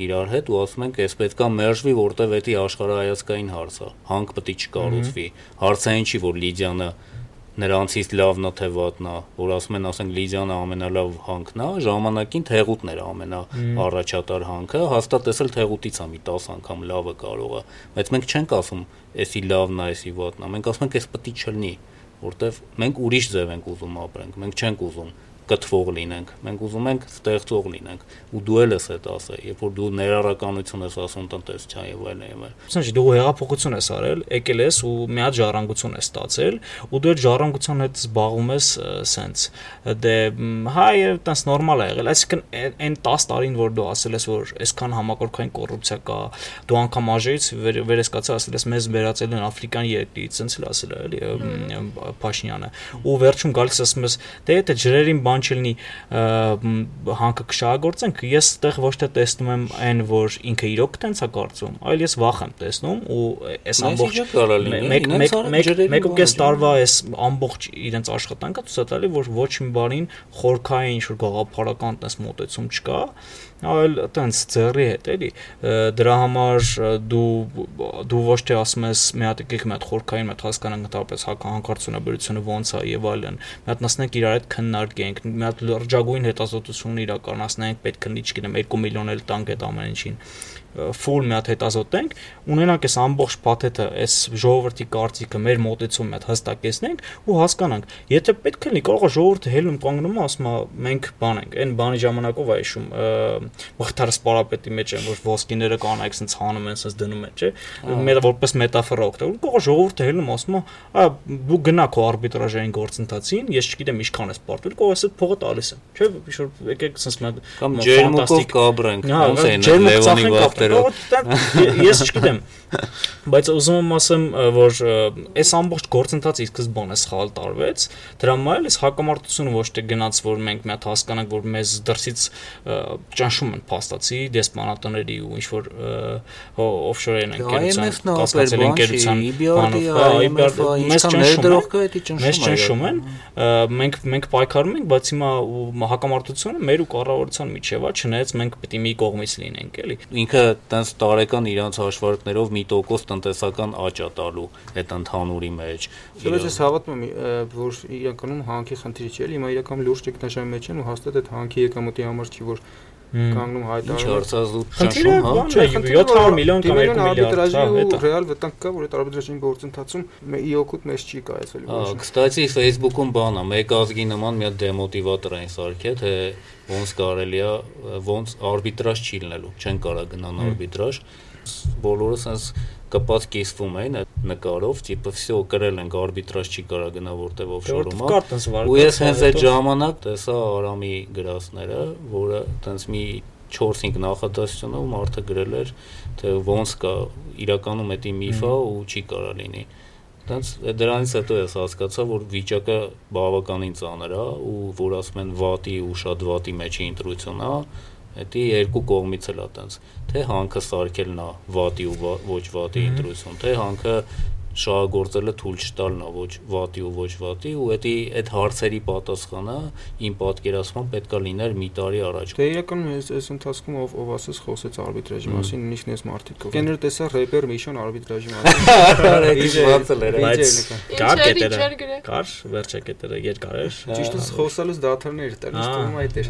իրար հետ ու ասում ենք էս պետքա մերժվի որտեվ էդի աշխարհայացքային հարց է հանք պետք է չկառուցվի հարցային չի որ լիդիանը նրանցից լավն է թե վատն է, որ ասում են, ասենք Լիզյանը ամենալավ հանքն է, ժամանակին Թեղուտն էր ամենա առաջատար հանքը, հաստատ տեսել Թեղուտից է մի 10 անգամ լավը կարող է, բայց մենք չենք ասում, էսի լավն է, էսի վատն է, մենք ասում ենք, էս պետք չլինի, որտեվ մենք ուրիշ ձև ենք ուզում ապրենք, մենք չենք ուզում կտվող լինենք, մենք ուզում ենք ստեղծող լինենք։ Ու դու էլ ես այդ ասել, երբ որ դու ներառականություն ես ասում տնտեսության եւ այլն եւ այլն։ Ասենք դու հեղափոխություն ես արել, եկել ես ու մի հատ ժառանգություն ես ստացել, ու դու այդ ժառանգության հետ զբաղվում ես սենց։ Դե հայ տես նորմալ է եղել, այսինքն այն 10 տարին, որ դու ասել ես, որ այսքան համակարգային կոռուպցիա կա, դու անգամ աժեից վերեսկացա ասել ես մեզ վերածել են աֆրիկան երկրից, սենց էլ ասել է, էլի Փաշինյանը։ Ու վերջում գալիս ասում ես, դե եթե ջրերին բան չլինի հանքը կշահագործենք, ես այդտեղ ոչ թե տեսնում եմ այն, որ ինքը իրոք տենց է կարծում, այլ ես վախ եմ տեսնում ու այս ամբողջ մեկ մեկ մեկ մեկ ու կես տարվա այս ամբողջ իրենց աշխատանքը ցույց է տալի, որ ոչ մի բանին խորքային ինչ որ գաղափարական տես մոտեցում չկա, այլ տենց ձեռի հետ էլի դրա համար դու դու ոչ թե ասում ես մի հատ եկեք մի հատ խորքային մի հատ հասկանանք ընդհանրապես հակահանկարծունաբերությունը ոնց է եւ այլն մի հատ նստենք իրար հետ քննարկենք մի հատ լրջագույն հետազոտություն իրականացնենք պետք է չգիտեմ 2 միլիոն էլ տանք այդ ամեն ինչին full մի հատ հետազոտենք, ունենանք այս ամբողջ փաթեթը, այս ժողովրդի կարծիքը, մեր մոտեցումը հետ հստակեցնենք ու հասկանանք, եթե պետք է լինի, կարող է ժողովուրդը հելում կանգնում է, ասում է մենք բան ենք, այն բանի ժամանակով է հիշում, մղթարը սպարապետի մեջ են, որ ոսկիները կանայք sense հանում են, sense դնում են, չէ։ Մեր որպես մետաֆորա օգտագործում, կարող է ժողովուրդը հելում ասում է, «Ա դու գնա քո արբիտրաժային գործընթացին, ես չգիտեմ ինչքան ես պարտվել, կարող ես այդ փողը տալիս եմ»։ Չէ, ինչ-որ եկեք sense մի կամ ջերմուկով կաբրենք, ոնց է Լևոնի վախ պատերով։ Ես չգիտեմ, բայց ուզում եմ ասեմ, որ այս ամբողջ գործընթացը ի սկզբանե սխալ տարվեց, դրա համար էլ էս հակամարտությունը ոչ թե գնաց, որ մենք մի հատ հասկանանք, որ մեզ դրսից ճնշում են փաստացի դեսպանատների ու ինչ որ օֆշորային ընկերության կասկածել ընկերության բանով, մեզ ճնշում են, մեզ ճնշում են, մենք մենք պայքարում ենք, բայց հիմա հակամարտությունը մեր ու կառավարության միջև է, չնայած մենք պետք է մի կողմից լինենք, էլի։ Ինքը տենց տարեկան իրանց հաշվարկներով մի 1% տնտեսական աճ է տալու այդ ընդհանուրի մեջ։ Բայց ես հավատում եմ, որ իրականում հանքի խնդիր չի, հիմա իրականում լուրջ ճգնաժամի մեջ են ու հաստատ այդ հանքի եկամուտի համար չի որ կանգնում հայտարարում։ Ինչ հարցազուտ ճաշում, հա։ Չէ, 700 միլիոն կամ 2 միլիարդ, հա, հետո ռեալ վտանգ կա, որ այդ արբիտրաժային գործընթացում ի օգուտ մեզ չի կայացել։ Հա, կստացի Facebook-ում բան է, մեկ ազգի նման մի հատ դեմոտիվատոր այն սարքել, թե ոնց կարելի է, ոնց արբիտրաժ չի լինելու, չեն կարա գնան արբիտրաժ։ Բոլորը sense կպած կիսվում էին այդ նկարով, տիպը վсё կրել ենք արբիտրաժ չի կարա գնա որտեվ օֆշորում է։ Ու ես հենց այդ ժամանակ տեսա Արամի գրածները, որը տենց մի 4-5 նախադասությունով մարդը գրել էր, թե ոնց կա իրականում դա միֆ է ու չի կարա լինի։ Դրանց դրանից հետո ես հասկացա, որ վիճակը բավականին ծանր է ու որ ասում են վատի ու շատ վատի մեջի ինտրուսիոն է, Դա երկու կողմից էլ է տենց, թե հանքը սարքելն է վատի ու ոչ վատի ինտրուսիոն, թե հանքը շահագործելը թույլ չտալն է ոչ վատի ու ոչ վատի ու դա այդ հարցերի պատասխանը իմ պատկերացման պետքա լիներ մի տարի առաջ։ Դե իրականում այս այս ընթացքում ով ով ասես խոսեց արբիտրաժի մասին, նույնիսկ ես մարտիկ կողմ։ Կեներ տեսա рэպեր Միշոն արբիտրաժի մասին։ Ինչ բացել էր։ Բայց կար կետերը։ Կար վերջը կետերը երկար էր։ Ճիշտ է խոսալուց դաթարներ տալիս թվում այդ էր։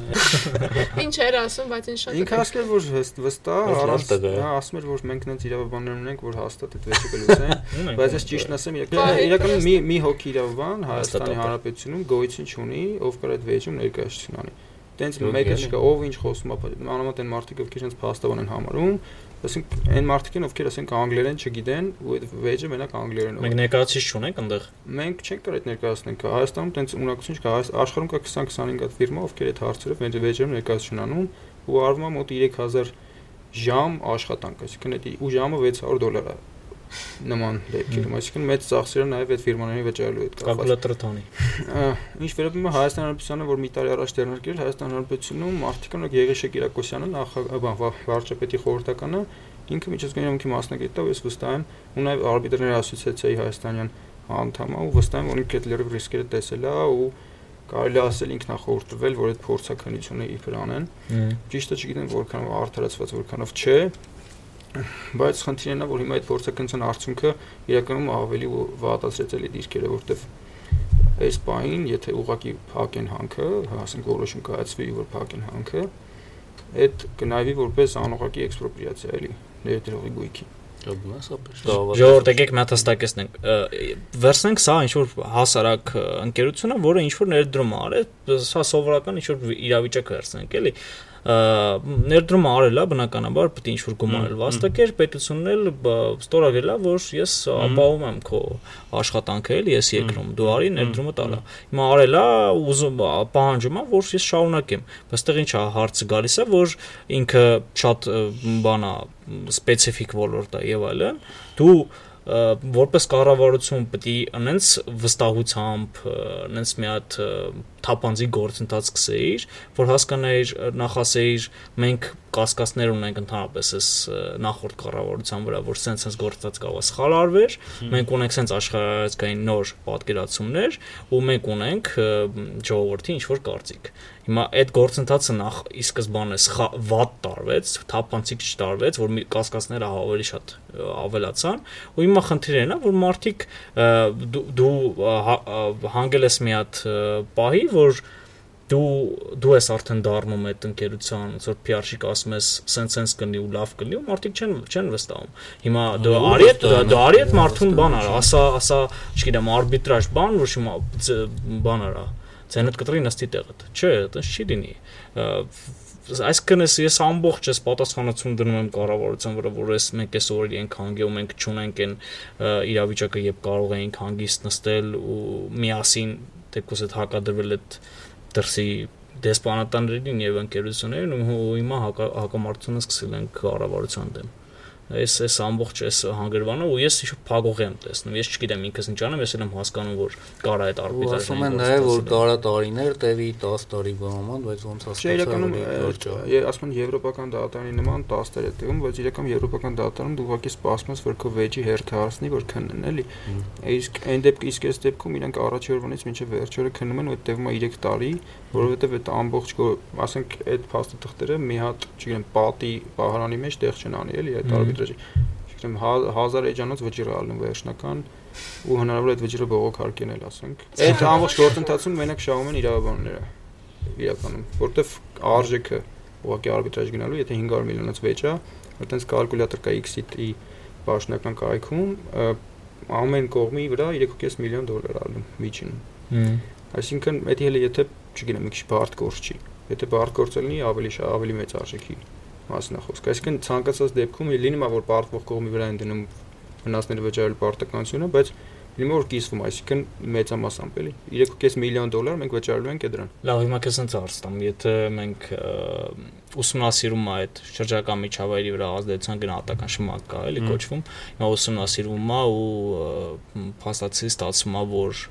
Ինչ էր ասում, բայց ինչ շատ։ Ինքը ասել որ վստահ առանց հա ասում էր որ մենք նենց իրավաբաններ ունենք որ հաստատ այդ վեճը կլուծեն, բայց ես ճիշտն ասեմ, իրականում մի մի հոգի իրավաբան Հայաստանի Հանրապետությունում գոյություն չունի, ով կար այդ վեճում ներկայացություն անի։ Տենց մեկը չկա, ով ինչ խոսում է, մանավանդ այն մարդիկ, ովքեր իրենց փաստաբան են համարում, ասենք այն մարդիկ են, ովքեր ասենք անգլերեն չգիտեն, ու այդ վեճը մենակ անգլերենով։ Մենք ներկայացիչ չունենք այնտեղ։ Մենք չենք կարող այդ ներկայացնենք։ Հայաստանում տենց ունակություն չկա, աշխարհում կա 20-25 հատ ֆիրմա, ովքեր այդ հարցերով մեր վեճերում ներկայացություն անում, ու արվում է մոտ 3000 ժամ աշխատանք, այսինքն այդ ու ժամը 600 դոլար է նման դեպքերում, այսինքն մեծ ծախսերը նաև այդ ֆիրմաների վճարելու հետ կապված։ Կալկուլյատորը տանի։ Ինչ վերաբերում է Հայաստան Հանրապետությանը, որ մի տարի առաջ դերնարկել Հայաստան Հանրապետությունում մարդիկ ունակ Եղիշե Կիրակոսյանը, նախ վարչապետի խորհրդականը, ինքը միջազգային համքի մասնակից է, ու ես վստահ եմ, ու նաև արբիտրների ասոցիացիայի հայաստանյան անդամ է, ու վստահ եմ, որ ինքը այդ լրիվ ռիսկերը տեսել է ու կարելի ասել ինքնախորտվել, որ այդ փորձակնությունը իբր անեն։ Ճիշտը չգիտեմ որքանով արդարացված, որքանով չէ, բայց խնդիրն է որ հիմա այդ փորձակնության արդյունքը իրականում ավելի վատացրեց էլի դիրքերը որտեվ այս բային եթե ուղակի փակեն հանքը ասենք որոշում կայացվի որ փակեն հանքը այդ կնայվի որպես անուղակի էքսպրոպրիացիա էլի ներդրողի գույքի Ժողովուրդ եկեք մի հատ հստակեցնենք։ Վերցնենք սա ինչ որ հասարակ ընկերությունը, որը ինչ որ ներդրում արել, սա սովորական ինչ որ իրավիճակ վերցնենք, էլի ներդրումը արել է բնականաբար պետք է ինչ-որ գումարել վաստակեր պետությունն էլ ստորագրել է որ ես ապահովում եմ քո աշխատանքը էլ ես երկրում դու արի ներդրումը տալա հիմա արել է ուզում պահանջում է որ ես շարունակեմ բայց դեռ ինչա հարցը գալիս է որ ինքը շատ բանա սպეციფიկ ոլորտ է եւ այլն դու որպես կառավարություն պետք է անենց վստահությամբ անենց մի հատ թափանցի գործընթաց սկսեիր, որ հասկանայիր, նախասեիր, մենք կասկածներ ունենք ընդհանրապես այս նախորդ կառավարության վրա, որ սենց-սենց գործած կարող է սխալ արվեր, մենք ունենք սենց աշխարհայացքային նոր պատկերացումներ ու մենք ունենք ժողովրդի ինչ որ կարծիք։ Հիմա այդ գործընթացը նախ ի սկզբանե վատ տարվեց, թափանցիկ չտարվեց, որ կասկածները ավելի շատ ավելացան, ու հիմա խնդիրն է, որ մարդիկ դու հա, հանգել ես մի հատ պահի, որ դու դու ես արդեն դառնում այդ ընկերության, ոնց որ PR-շիկ ասում ես, սենց-սենց կլինի ու լավ կլինի, ու մարդիկ չեն չեն վստահում։ Հիմա դու արի այդ դու արի այդ մարդուն բան արա, ասա ասա, չգիտեմ, արբիտրաժ բան, որ հիմա բան արա ցենդ կտրի նստի տեղդ։ Չէ, այդպես չի լինի։ Այսինքն ես ես ամբողջ ես պատասխանատվություն դնում եմ կառավարության վրա, որ ես մենք այս օրերի ենք հանգի ու մենք չունենք այն իրավիճակը, երբ կարող էինք հանգիստ նստել ու միասին դեպքս այդ հակադրվել այդ դրսի դեսպանատաններին եւ ընկերություններին ու հիմա հակամարտությունը սկսել են կառավարության դեմ այս այս ամբողջ այս հանգրվանը ու ես ինչ փագող եմ տեսնում ես չգիտեմ ինքս ինչ անեմ ես եմ հասկանում որ կարա այդ արբիտրաժը ասում են նաև որ կարա տարիներ տևի 10 տարի բանման բայց ոնց հասկացա իրականում ասում են եվրոպական դատարանի նման 10 տարի է տևում բայց իրական եվրոպական դատարանում դու ուղղակի սպասում ես որ քո վեճի հերթը հասնի որ քննեն էլի իսկ այն դեպք իսկ այս դեպքում իրանք առաջի օրվանից մինչև վերջ օրը քննում են ու այդ տևում է 3 տարի որովհետև այդ ամբողջ ասենք այդ փաստաթղթերը մի հատ չգիտեմ պատի պահարանի մեջ տեղ չեն անի էլի այդ արբիտրաժի չգիտեմ 1000 էջանոց վճիռ ալնում վերջնական ու հնարավոր է այդ վճիռը բողոքարկել ասենք այդ ամբողջ գործընթացում մենակ շահում են իրավաբանները իրականում որտեվ արժեքը ուղղակի արբիտրաժ գնալու եթե 500 միլիոնից վեճ է այտենց կալկուլյատոր կա X-ի բաշնական կայքում ամեն կողմի վրա 3.5 միլիոն դոլար ալնում միջին այսինքն դա հենց եթե չգիտեմ, մի քիչ բարդ գործ չի։ Եթե բարդ գործ լինի, ավելի ավելի մեծ արժեքի մասն է խոսքը։ Այսինքն ցանկացած դեպքում լինի մա որ բարդվող կողմի վրա են դնում վնասները վճարել պարտականությունը, բայց լինի որ կիսվում, այսինքն մեծամասամբ էլի 3.5 միլիոն դոլար մենք վճարելու ենք դրան։ Լավ, հիմա քեզ ընդ հարցնեմ, եթե մենք ուսումնասիրում է այդ շրջակա միջավայրի վրա ազդեցության գնահատական շմակ կա, էլի կոչվում, հիմա ուսումնասիրվում է ու փաստացի ստացվում է, որ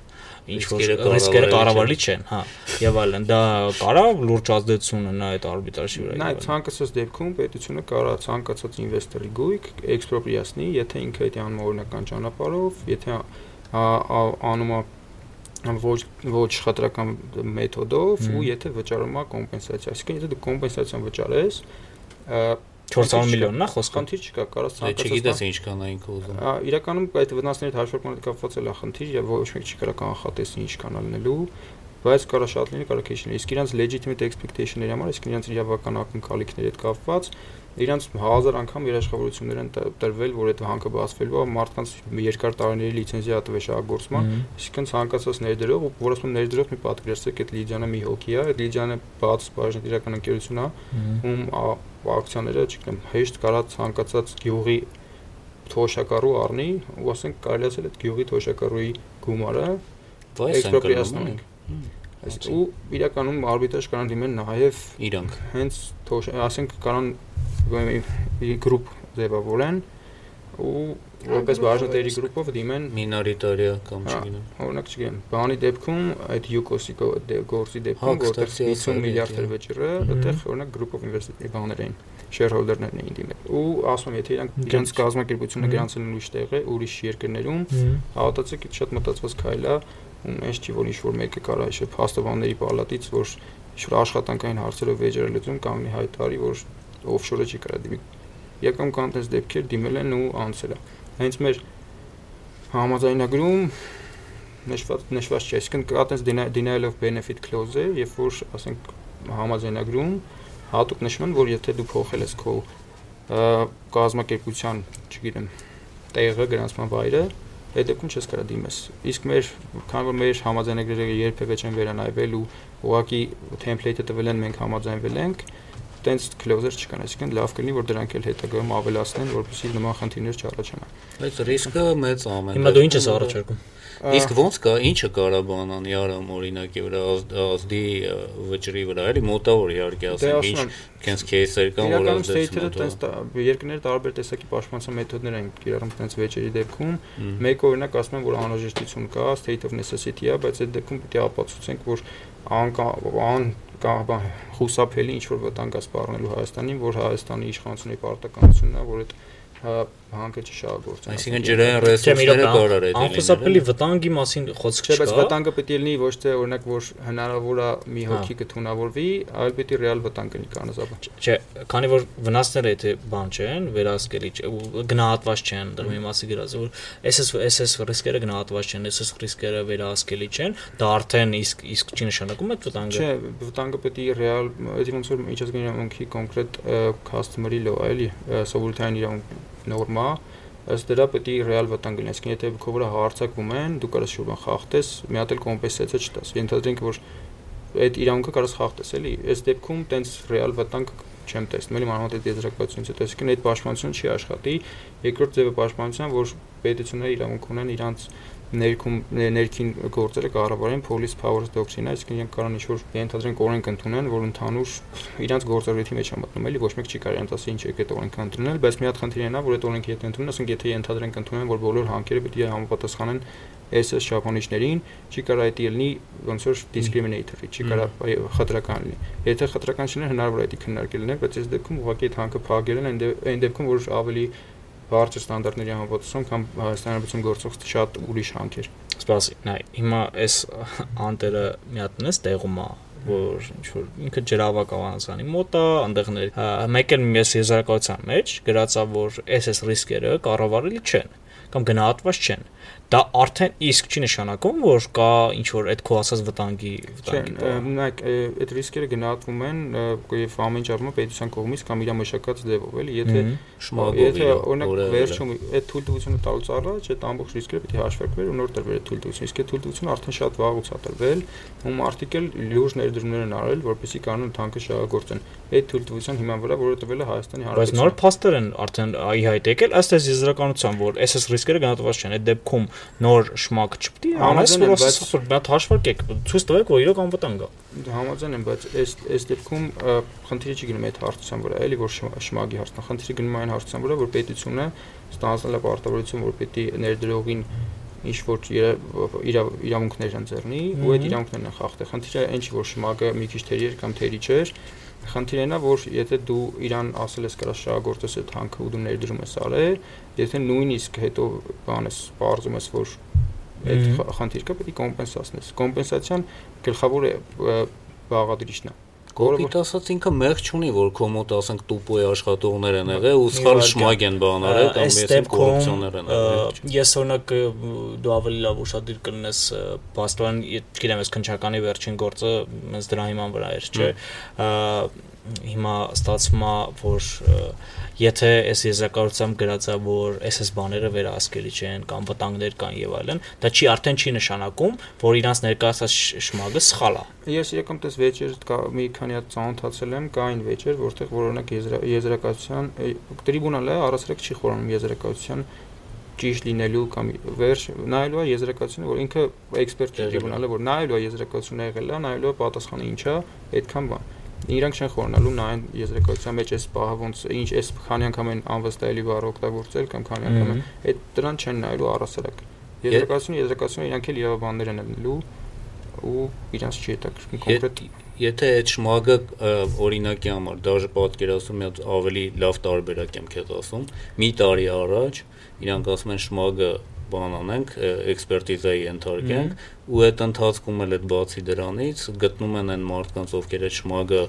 ինչ որ ռիսկերը կառավարելի չեն, հա, եւ այլն։ Դա կարա լուրջ ազդեցություն ունենա այդ արբիտրաժի վրա։ Նա ցանկացած դեպքում պետությունը կարա ցանկացած ինվեստորի գույք էքսպրոպրիացնի, եթե ինքը դա անում օրինական ճանապարհով, եթե անում է ոչ ոչ խտրական մեթոդով ու եթե վճարում է կոմպենսացիա։ Այսինքն եթե դու կոմպենսացիան վճարես, 400 միլիոնն է խոսքը։ Խնդիր չկա, կարաս ցանկացած։ Դե չգիտես ինչքան է ինքը ուզում։ իրականում այդ վնասների հաշվարկման կապված էլ է խնդիր եւ ոչ մեկ չի կարող կանխատեսի ինչքան ալնելու, բայց կարա շատ լինի, կարա քիչ լինի։ Իսկ իրանց legitimate expectation-ների համար, իսկ իրանց իրավական ակնկալիքների հետ կապված իրանց հազար անգամ երաշխավորություններ են տրվել, որ այդ հանքը բացվելու է մարդկանց երկար տարիների լիցենզիա տվել շահագործման, այսինքն ցանկացած ներդրող, որ ասում ներդրող մի պատկերացրեք, այդ Լիջանը մի հոգի է, այդ Լիջանը բաց բաժնետիրական ընկերություն է, ում ակցիաները, չգիտեմ, հեշտ կարա ցանկացած գյուղի թոշակառու առնի, ու ասենք կարելի է այդ գյուղի թոշակառուի գումարը էքսպրոպրիացնենք Այսինքն ու իրականում արբիտրաժ կարան դիմեն նաև իրանք։ Հենց ասենք կարան գրուպ ձևավորեն ու որպես բաժնետերի գրուպով դիմեն մինորիտարիա կամ չգիտեմ։ Օրինակ չգիտեմ, բանի դեպքում այդ Yukosի գործի դեպքում որտեղ 50 միլիարդ էր վճիռը, այդտեղ օրինակ of investor-ների բաներ էին, shareholder-ներն էին դիմել։ Ու ասում եմ, եթե իրանք իրենց կազմակերպությունը գրանցել են ուրիշ տեղ է, ուրիշ երկրներում, հավատացեք, շատ մտածված քայլ է, ու ինչ չի որ ինչ որ մեկը կարա իշե փաստաբանների պալատից, որ ինչ որ աշխատանքային հարցերով վեճերը լուծում կանգնի հայտարարի, որ օֆշորը չի կարա դիմի։ Եկամ կան տես դեպքեր դիմել են ու անցել է։ Հենց մեր համաձայնագրում նշված նշված չէ, այսինքն կա տես denial of benefit clause-ը, երբ որ ասենք համաձայնագրում հատուկ նշում են, որ եթե դու փոխել ես քո կազմակերպության, չգիտեմ, տեղը գրանցման վայրը, այդ դեպքում չես կարա դիմես։ Իսկ մեր քանի որ մեր համաձայնագրերը երբևէ չեն վերանայվել ու ուղակի template-ը տվել են մենք համաձայնվել ենք, տենց կլոզեր չկան, այսինքն լավ կլինի որ դրանք էլ հետագայում ավելացնեն, որպեսզի նման խնդիրներ չառաջանան։ Բայց ռիսկը մեծ ամեն։ Հիմա դու ինչ ես առաջարկում։ Իսկ ո՞նց կա, ինչը կարա բանանի արամ օրինակի վրա, ազդի վճռի վրա, էլի մոտավոր իհարկե դե ասենք ինչ քենց кейսեր կան, որ ազդեցում են։ Իրականում տենց երկրները տարբեր տեսակի պաշտպանության մեթոդներ են կիրառում տենց վեճերի դեպքում։ Մեկ օրինակ ասում են, որ անհրաժեշտություն կա, state of necessity-ա, բայց այդ դեպքում պետք է ապացուցենք, որ ան ան կա խուսափելի ինչ որ վտանգ է սպառնելու Հայաստանին, որ Հայաստանի իշխանությունների պարտականությունն է, որ այդ հանքը չշահագործեն։ Այսինքն ջրային ռեսուրսները կարող է Անխուսափելի վտանգի մասին խոսք չկա։ Բայց վտանգը պետք է լինի ոչ թե օրինակ որ հնարավոր է մի հոգի կթունավորվի, այլ պետք է ռեալ վտանգ լինի կանոնաբար։ Չէ, քանի որ վնասները եթե բան չեն, վերահսկելի գնահատված չեն, դրա մի մասի գրած որ SS SS ռիսկերը գնահատված չեն, SS ռիսկերը վերահսկելի չեն, դա արդեն իսկ իսկ չի նշանակում այդ վտանգը։ Չէ, վտանգը պետք է ռեալ, այդ ոնց որ միջազգային իրավունքի կոնկրետ customer-ի լո, էլի, սովորութային իրավունք նորմա, ըստ դրա պետք է ռեալ վտանգ լինի։ Այսինքն եթե քո վրա հարցակվում են, դու կարաս շուտ խախտես, մի հատ էլ կոմպենսացիա չտաս։ Ենթադրենք որ այդ իրավունքը կարաս խախտես, էլի։ Այս դեպքում տենց ռեալ վտանգ չեմ տեսնում, էլի մանավանդ այդ եզրակացությունից հետո, այսինքն այդ պաշտպանությունը չի աշխատի։ Երկրորդ ձևը պաշտպանության, որ պետությունները իրավունք ունեն իրանց ներքում ներքին գործերը կառավարեն police powers doctrine-ը, այսինքն իրենք կարող ինչ-որ ենթադրենք օրենք ընդունեն, որ ընդհանուր իրանց գործառույթի մեջ է մտնում, էլի ոչ մեկ չի կարող իրենց ասի ինչ եք այդ օրենքը ընդունել, բայց մի հատ խնդիրն է, որ այդ օրենքը եթե ընդունեն, ասենք եթե ենթադրենք ընդունեն, որ բոլոր հանքերը պետք է համապատասխանեն SS շապոնիչներին, չի կարող այդ լինի ոնց որ discriminator-ի, չի կարող խտրական լինի։ Եթե խտրական չլինի, հնարավոր է դա քննարկել լինել, բայց այս դեպքում ուղղակի այդ հանքը փակել են, այն դեպքում որ ավելի բարձր ստանդարտների համապատասխան կամ Հայաստանի Հանրապետություն գործող շատ ուրիշ հանքեր։ Սպասի, նայ, հիմա այս անտերը մի հատ նես տեղում է որ ինչ որ ինքը ջրավակավանացանի մոտ է, այնտեղներ մեկ էլ ես եզրակացության մեջ գրածա որ SS ռիսկերը կառավարելի չեն կամ գնահատված չեն դա արդեն իսկ չի նշանակում, որ կա ինչ որ այդ քո ասած վտանգի վտանգի։ Նայեք, այդ ռիսկերը գնահատվում են եւ ամեն ճարմը պետության կողմից կամ իր մշակած ձևով, էլի, եթե եթե օրինակ վերջում այդ թույլտվությունը տալուց առաջ այդ ամբողջ ռիսկերը պետք է հաշվարկվեր ու նոր տրվեր այդ թույլտվությունը։ Իսկ այդ թույլտվությունը արդեն շատ վաղուց է տրվել, ում արտիկել լուրջ ներդրումներ են արել, որպեսզի կանոն թանկը շահագործեն։ Այդ թույլտվության հիման վրա, որը տվել է Հայաստանի Հանրապետությունը։ Բայց նոր փաստեր են արդեն ի հայտ եկել, ըստ այս եզրականության, որ SS ռիսկերը գնահատված չեն։ Այդ դեպքում նոր շմակ չպետք է անես, որ ասես հատ հաշվարկեք, ցույց տվեք, որ իրոք անվտանգ է։ Համաձայն եմ, բայց այս այս դեպքում խնդիրը չի գնում այդ հարցության վրա, էլի որ շմագի հարցն է, խնդիրը գնում այն հարցության վրա, որ պետությունը ստանձնել է պարտավորություն, որ պետք է ներդրողին ինչ որ իրավունքներ ընձեռնի ու այդ իրավունքներն են խախտել։ Խնդիրը այն չի որ շմագը մի քիչ թերի էր կամ թերի չէր, խնդիրն է որ եթե դու իրան ասել ես կարա շահագործես այդ հանքը ու դու ներդրում ես արել, եթե նույնիսկ հետո բան ես բարձում ես որ այդ խնդիրը պետք է կոմպենսացնես։ Կոմպենսացիան գլխավոր բաղադրիչն է։ Կոպիտ ասած ինքը մեղ չունի, որ քո մոտ ասենք տուպոյ աշխատողներ են եղել ու սխալ շմագ են բան արել կամ ես կոռուպցիոներ են եղել։ Ես օրինակ դու ավելի լավ ուշադիր կլինես բաստոան, գիտեմ, ես քնչականի վերջին գործը ինձ դրա հիման վրա էր, չէ։ Հիմա ստացվում է, որ եթե այս եզրակացությամբ գրած է, որ SS բաները վերահսկելի չեն կամ վտանգներ կան եւ այլն, դա չի արդեն չի նշանակում, որ իրանց ներկայացած շմագը սխալ է։ Ես իրական տես վեճեր մի քանի հատ ծանոթացել եմ, կային վեճեր, որտեղ որ օրինակ եզրակացության տրիբունալը առասարակ չի խորանում եզրակացության ճիշտ լինելու կամ վերջ նայելու է եզրակացությունը, որ ինքը էքսպերտ տրիբունալը, որ նայելու է եզրակացությունը եղել է, նայելու է պատասխանը ինչա, այդքան բան իրանք չեն խորնալու նայեն եզրակացության մեջ այս պահը ոնց ինչ այս քանի անգամ են անվստահելի բառ օգտագործել կամ քանի անգամ այդ դրան չեն նայելու առասարակ եզրակացությունը եզրակացությունը իրանք էլ իրավաբաններ են լինելու ու իրանց չի հետաքրքրում կոնկրետ եթե այդ շմագը օրինակի համար դաժե հատ ավելի լավ տարբերակ եմ քեզ ասում մի տարի առաջ իրանք ասում են շմագը բան անենք, էքսպերտիզայի ենթարկենք ու այդ ընթացքում էլ այդ բացի դրանից գտնում են այն մարդկանց, ովքեր այդ շմագը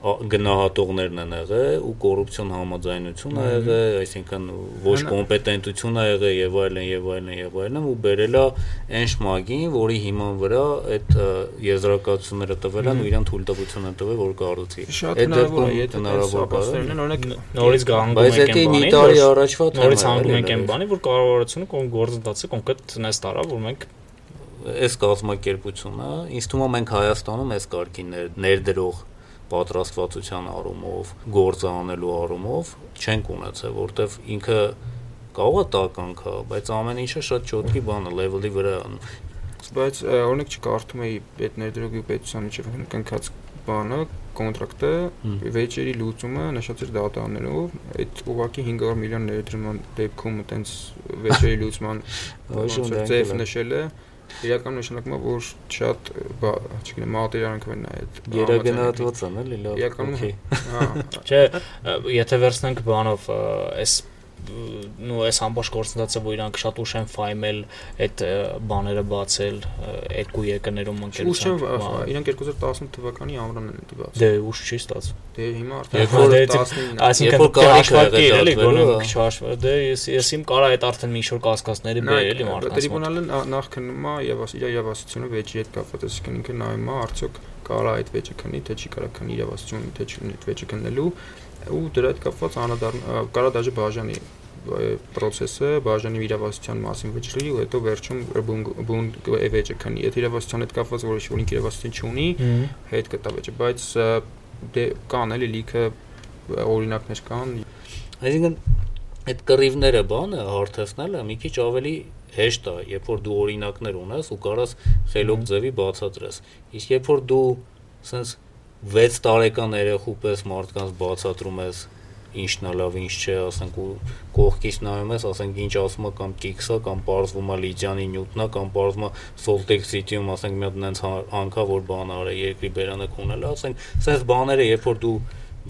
գնահատողներն են եղել ու կոռուպցիոն համաձայնություն ա եղել, այսինքն ոչ կոմպետենտություն ա եղել եւ այլն եւ այլն եւ այլն ու բերելա այն շմագին, որի հիման վրա այդ ա, եզրակացությունները տվել են ու իրան թույլտվություն են տվել, որ կառուցի։ Այդ դեպքում եթե հնարավոր ապաստերն են, օրինակ նորից Բայց ենք դա այն մի բանի, տարի որ- առաջվա թեմա նորից է, հանգում էլի, ենք այն բանի, որ կառավարությունը կոն գործընթացը կոնկրետ նես տարա, որ մենք այս կազմակերպությունը, ինձ թվում է մենք Հայաստանում այս կարգին ներ, ներդրող պատրաստվածության առումով, գործը անելու առումով չենք ունեցել, որտեվ ինքը կարող է տականքա, բայց ամեն ինչը շատ ճոթքի բան է, level-ի վրա է։ բայց օրինակ չկարդում էի այդ ներդրողի պետության միջև կնքած բանը կոնտրակտը վեճերի լուծումը նշած էր դատաներով այդ ուղակի 500 միլիոն ներդրման դեպքում այտենց վեճերի լուծման ձև նշել է իրական նշանակում է որ շատ բա չգիտեմ մատերիալանք են նայ այդ Գերագնահատված են, էլի լավ։ Իրականում հա Չէ, եթե վերցնենք բանով այս ը, նո այս ամբողջ գործընթացը որ իրանք շատ ուշ են ֆայմել այդ բաները բացել երկու եկներում ուշ ընկերության իրանք 2018 թվականի ամռանն են դիված դե ուշ չի ստացվում դե հիմա արդեն որ- 19 այսինքն հաշվարկի էլի գոնե դատվելու, մի քիչ հաշվար դե ես ես իմ կարա այդ արդեն մի շոր կասկածների բերել էլի մարդկանց մոտ տրիբունալը նախ քննում է եւ իր իրավասությունը վեճի հետ կապված, այսինքն ինքը նայում է արդյոք կարա այդ վեճը քնի, թե չի կարա քնի իրավասությունը, թե չի այդ վեճը քննելու ու դրա հետ կապված անադառ կարա դաժե բաժանի process-ը բաժանի իրավասության մասին վճռի ու հետո վերջում բուն բուն վեճը քնի։ Եթե իրավասության հետ կապված որոշ որ ինքը իրավասություն չունի, հետ կտա վեճը, բայց դե կան էլի լիքը օրինակներ կան Այսինքն այդ կռիվները բանը հարթեցնելը մի քիչ ավելի հեշտ է, երբ որ դու օրինակներ ունես ու կարաս խելոք ձևի բացատրես։ Իսկ երբ որ դու սենց 6 տարեկան երեխու պես մարդկանց բացատրում ես ինչն է լավ, ինչ չէ, ասենք ու կողքից նայում ես, ասենք ինչ ասում է կամ Կիքսա կամ է Լիդյանի Նյուտնա կամ է Soltex City-ում, ասենք մի հատ նենց հանքա որ բան արել, երկրի բերանը քունել, ասենք, սենց բաները, երբ որ դու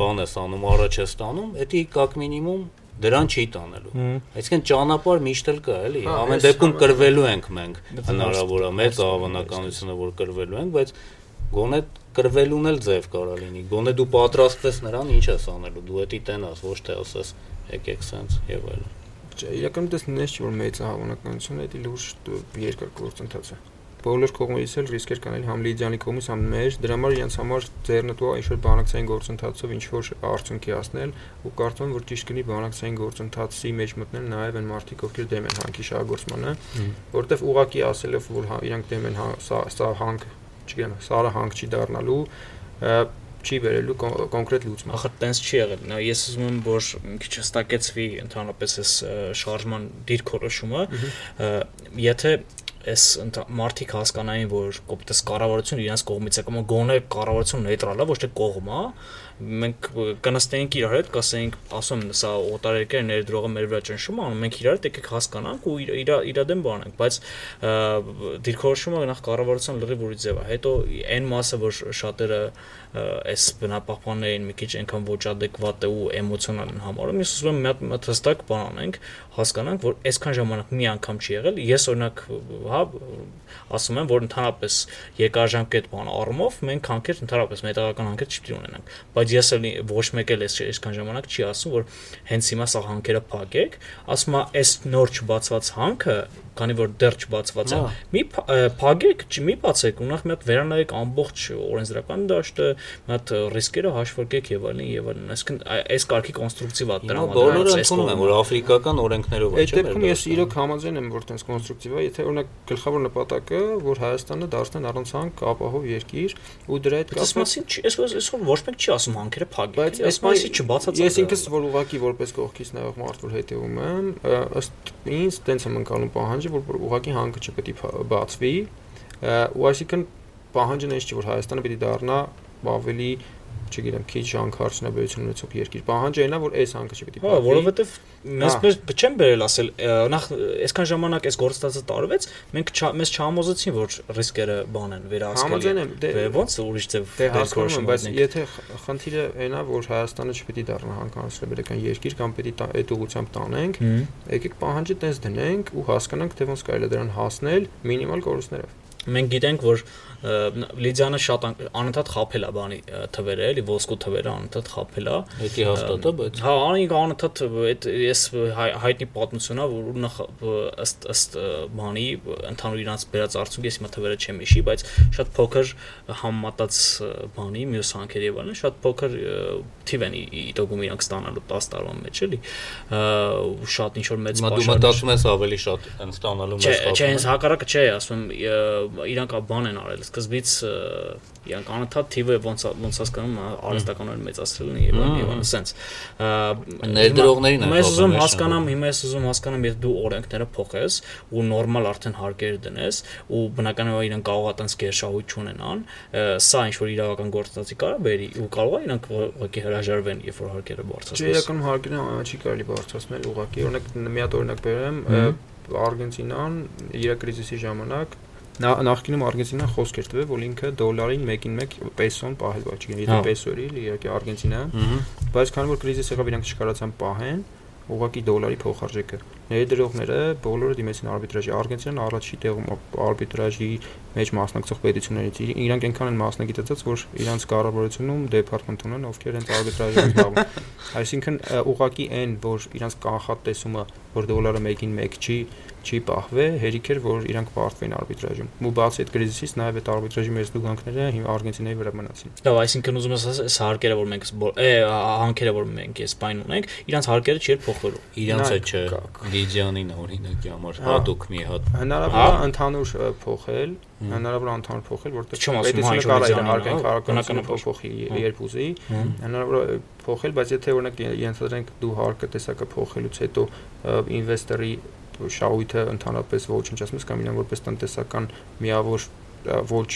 բան ես անում, առաջ ես տանում, դա կակ մինիմում դրան չի տանելու։ Այսինքն ճանապարհ միշտ էլ կա, էլի։ Հա, Ամեն դեպքում կրվելու ենք մենք։ Բայց Հնարավոր է մեծ հավանականությունը, որ կրվելու ենք, բայց գոնե կրվելուն էլ ձև կարա լինի։ Գոնե դու պատրաստվես նրան, ինչ ես անելու։ Դու էդի տենաս, ոչ թե ասես եկեք սենց եւ այլն։ Չէ, իրականում դες նես չի որ մեծ հավանականություն է, դա լուրջ երկար գործընթաց է։ Բոլոր կողմերից էլ ռիսկեր կան, էլ համ Լիդյանի կողմից, համ մեր, դրա համար իրենց համար ձեռնտու ինչ որ բանակցային գործընթացով ինչ որ արդյունքի հասնել ու կարծում եմ որ ճիշտ կնի բանակցային գործընթացի մեջ մտնել նաև այն մարդիկ, ովքեր դեմ են հանքի շահագործմանը, որովհետև ուղակի ասելով որ հա, իրանք դեմ են հա, սա սա հանք, չգիտեմ, սարը հանք չի դառնալու, չի վերելու կոն- կոնկրետ լուծման։ Ախր տենց չի եղել։ Նա ես ուզում եմ որ մի քիչ հստակեցվի ընդհանրապես այս շարժման դիրքորոշումը, եթե այս մարդիկ հասկանային, որ կոպտես կառավարությունը իրենց կողմից է կամ գոնե կառավարությունը նեյտրալ է, ոչ թե կողմ է, մենք կնստեինք իրար հետ, կասեինք, ասում եմ, սա օտարերկեր ներդրողը մեր վրա ճնշում անում, մենք իրար հետ եկեք հասկանանք ու իր իր դեմ բանենք, բայց դիրքորոշումը նախ կառավարության լրիվ ուրիշ ձև է։ Հետո այն մասը, որ շատերը այս բնապահպաններին մի քիչ այնքան ոչ adekvat է ու էմոցիոնալ են համարում, ես ուզում եմ մի հատ- հատ հստակ բան անենք, հասկանանք, որ այսքան ժամանակ մի անգամ չի եղել։ Ես օրինակ, հա, ասում եմ, որ ընդհանրապես երկարաժամկետ բան առումով մենք հանքեր ընդհանրապես մետաղական հանքեր չպետք է ունենանք, բայց ես էլ ոչ մեկ էլ այս այսքան ժամանակ չի ասում, որ հենց հիմա սա հանքերը փակեք, ասում է, այս նոր չբացված հանքը քանի որ դեռ չբացված է մի փակեք մի բացեք ու նախ մի հատ վերանայեք ամբողջ օրենսդրական դաշտը մի հատ ռիսկերը հաշվարկեք եւ այլն եւ այլն այսինքն այս կարգի կոնստրուկտիվ է Հիմա բոլորը ընդունում են, որ աֆրիկական օրենքներով է, Այդ չէ՞։ դեպքում ես իրոք համաձայն եմ, որ տես կոնստրուկտիվ է, եթե օրինակ գլխավոր նպատակը, որ Հայաստանը դարձնեն առանց հանք ապահով երկիր ու դրա հետ Բայց այս կապված մասին չի, այսօր ոչ մեկ չի ասում հանքերը փակեք։ բայց այս մասի չբացած։ Ես ինքս որ ուղակի որպես կողքից նայող մարդ որ հետևում եմ, ըստ ինձ տենց եմ անցալում պահանջը, որ ուղակի հանքը չպետք է բացվի, ու այսինքն պահանջն էս չի, որ Հայաստանը է դառնա ավելի չգիտեմ, քիչ հանք հարցնաբերություն ունեցող երկիր։ Պահանջը այնա, որ այս հանքը չպետք է Հա, որովհետև մեզ մեզ չեն բերել ասել նախ այսքան ժամանակ այս գործընթացը տարվեց, մենք մեզ չհամոզեցին, որ ռիսկերը բան են վերահսկելի։ դե- ոնց ուրիշ ձև Դե եմ, բայց դերքորոշում եթե խնդիրը այնա, որ Հայաստանը չպետք է դառնա հանկանացրաբերական երկիր կամ պետք է այդ ուղությամբ տանենք, եկեք պահանջը տես դնենք ու հասկանանք թե ոնց կարելի է դրան հասնել մինիմալ կորուստներով։ մենք գիտենք, որ Լիդիանը շատ անընդհատ խափել է բանի թվերը, էլի ոսկու թվերը անընդհատ խափել է։ Դա հաստատ է, բայց Հա, անիկ անընդհատ այդ ես հայտնի պատմությունա, որ նախ ըստ ըստ բանի ընդհանուր իրանց բերած արդյունք ես հիմա թվերը չեմ հիշի, բայց շատ փոքր համատած բանի մյուս հանքերի եւ այլն, շատ փոքր թիվ են իտոգում իրանք ստանալու 10 տարվա մեջ, էլի։ Շատ ինչ որ մեծ բաշար։ Դու մտածում ես ավելի շատ են ստանալու մեծ խափ։ Չէ, հենց հակառակը չէ, ասում իրանք բան են արել սկզբից իրանք անընդհատ թիվը ոնց ոնց հասկանում արհեստականորեն մեծացրել են եւ եւ այլն սենց ներդրողներին են ես ուզում հասկանամ հիմա ես ուզում հասկանամ եթե դու օրենքները փոխես ու նորմալ արդեն հարկեր դնես ու բնականաբար իրենք կարող է տենց գերշահույթ չունենան սա ինչ որ իրավական գործընթացի կարա բերի ու կարող է իրանք ուղղակի հրաժարվեն երբ որ հարկերը բարձրացնես Չէ իրականում հարկերը չի կարելի բարձրացնել ուղղակի օրինակ մի հատ օրինակ բերեմ Արգենտինան իր կրիզիսի ժամանակ նախկինում Արգենտինան խոսք էր տվել, որ ինքը դոլարին 1-ին 1 պեսոն պահել բաց, չգիտեմ, եթե պեսո էր, իհարկե Արգենտինա, բայց քանի որ կրիզիս եղավ, իրանք չկարողացան պահեն, ուղղակի դոլարի փոխարժեքը։ Ներդրողները բոլորը դիմեցին արբիտրաժի։ Արգենտինան առաջի տեղում արբիտրաժի մեջ մասնակցող պետություններից իրանք այնքան են մասնագիտացած, որ իրանք կառավարությունում դեպարտամենտ ունեն, ովքեր հենց արբիտրաժի զբաղվում։ Այսինքն ուղղակի այն, որ իրանք կանխատեսումը, որ դոլարը 1-ին 1 չի, չի պահվե, հերիք էր, որ իրանք պարտվեն արբիտրաժում։ Ու բացի այդ կրիզիսից նաև այդ արբիտրաժի մեծ դուգանքները հիմա Արգենտինայի վրա մնացին։ Լավ, այսինքն ուզում ես ասես, հարկերը, որ մենք է հանքերը, որ մենք Իսպայն ունենք, իրանք հարկերը չի փոխվելու։ Իրանք է չէ։ Լիդիանին օրինակի համար հատուկ մի հատ։ Հնարավոր է ընդհանուր փոխել, հնարավոր է ընդհանուր փոխել, որտեղ պետությունը կարող է հարկային քաղաքականությունը փոխի երբ ուզի։ Հնարավոր է փոխել, բայց եթե օրինակ ենթադրենք դու հարկը տեսակը փոխելուց հետո ինվեստորի շահույթը ընդհանրապես ոչնչացնում ես կամ իրեն որպես տնտեսական միավոր ոչ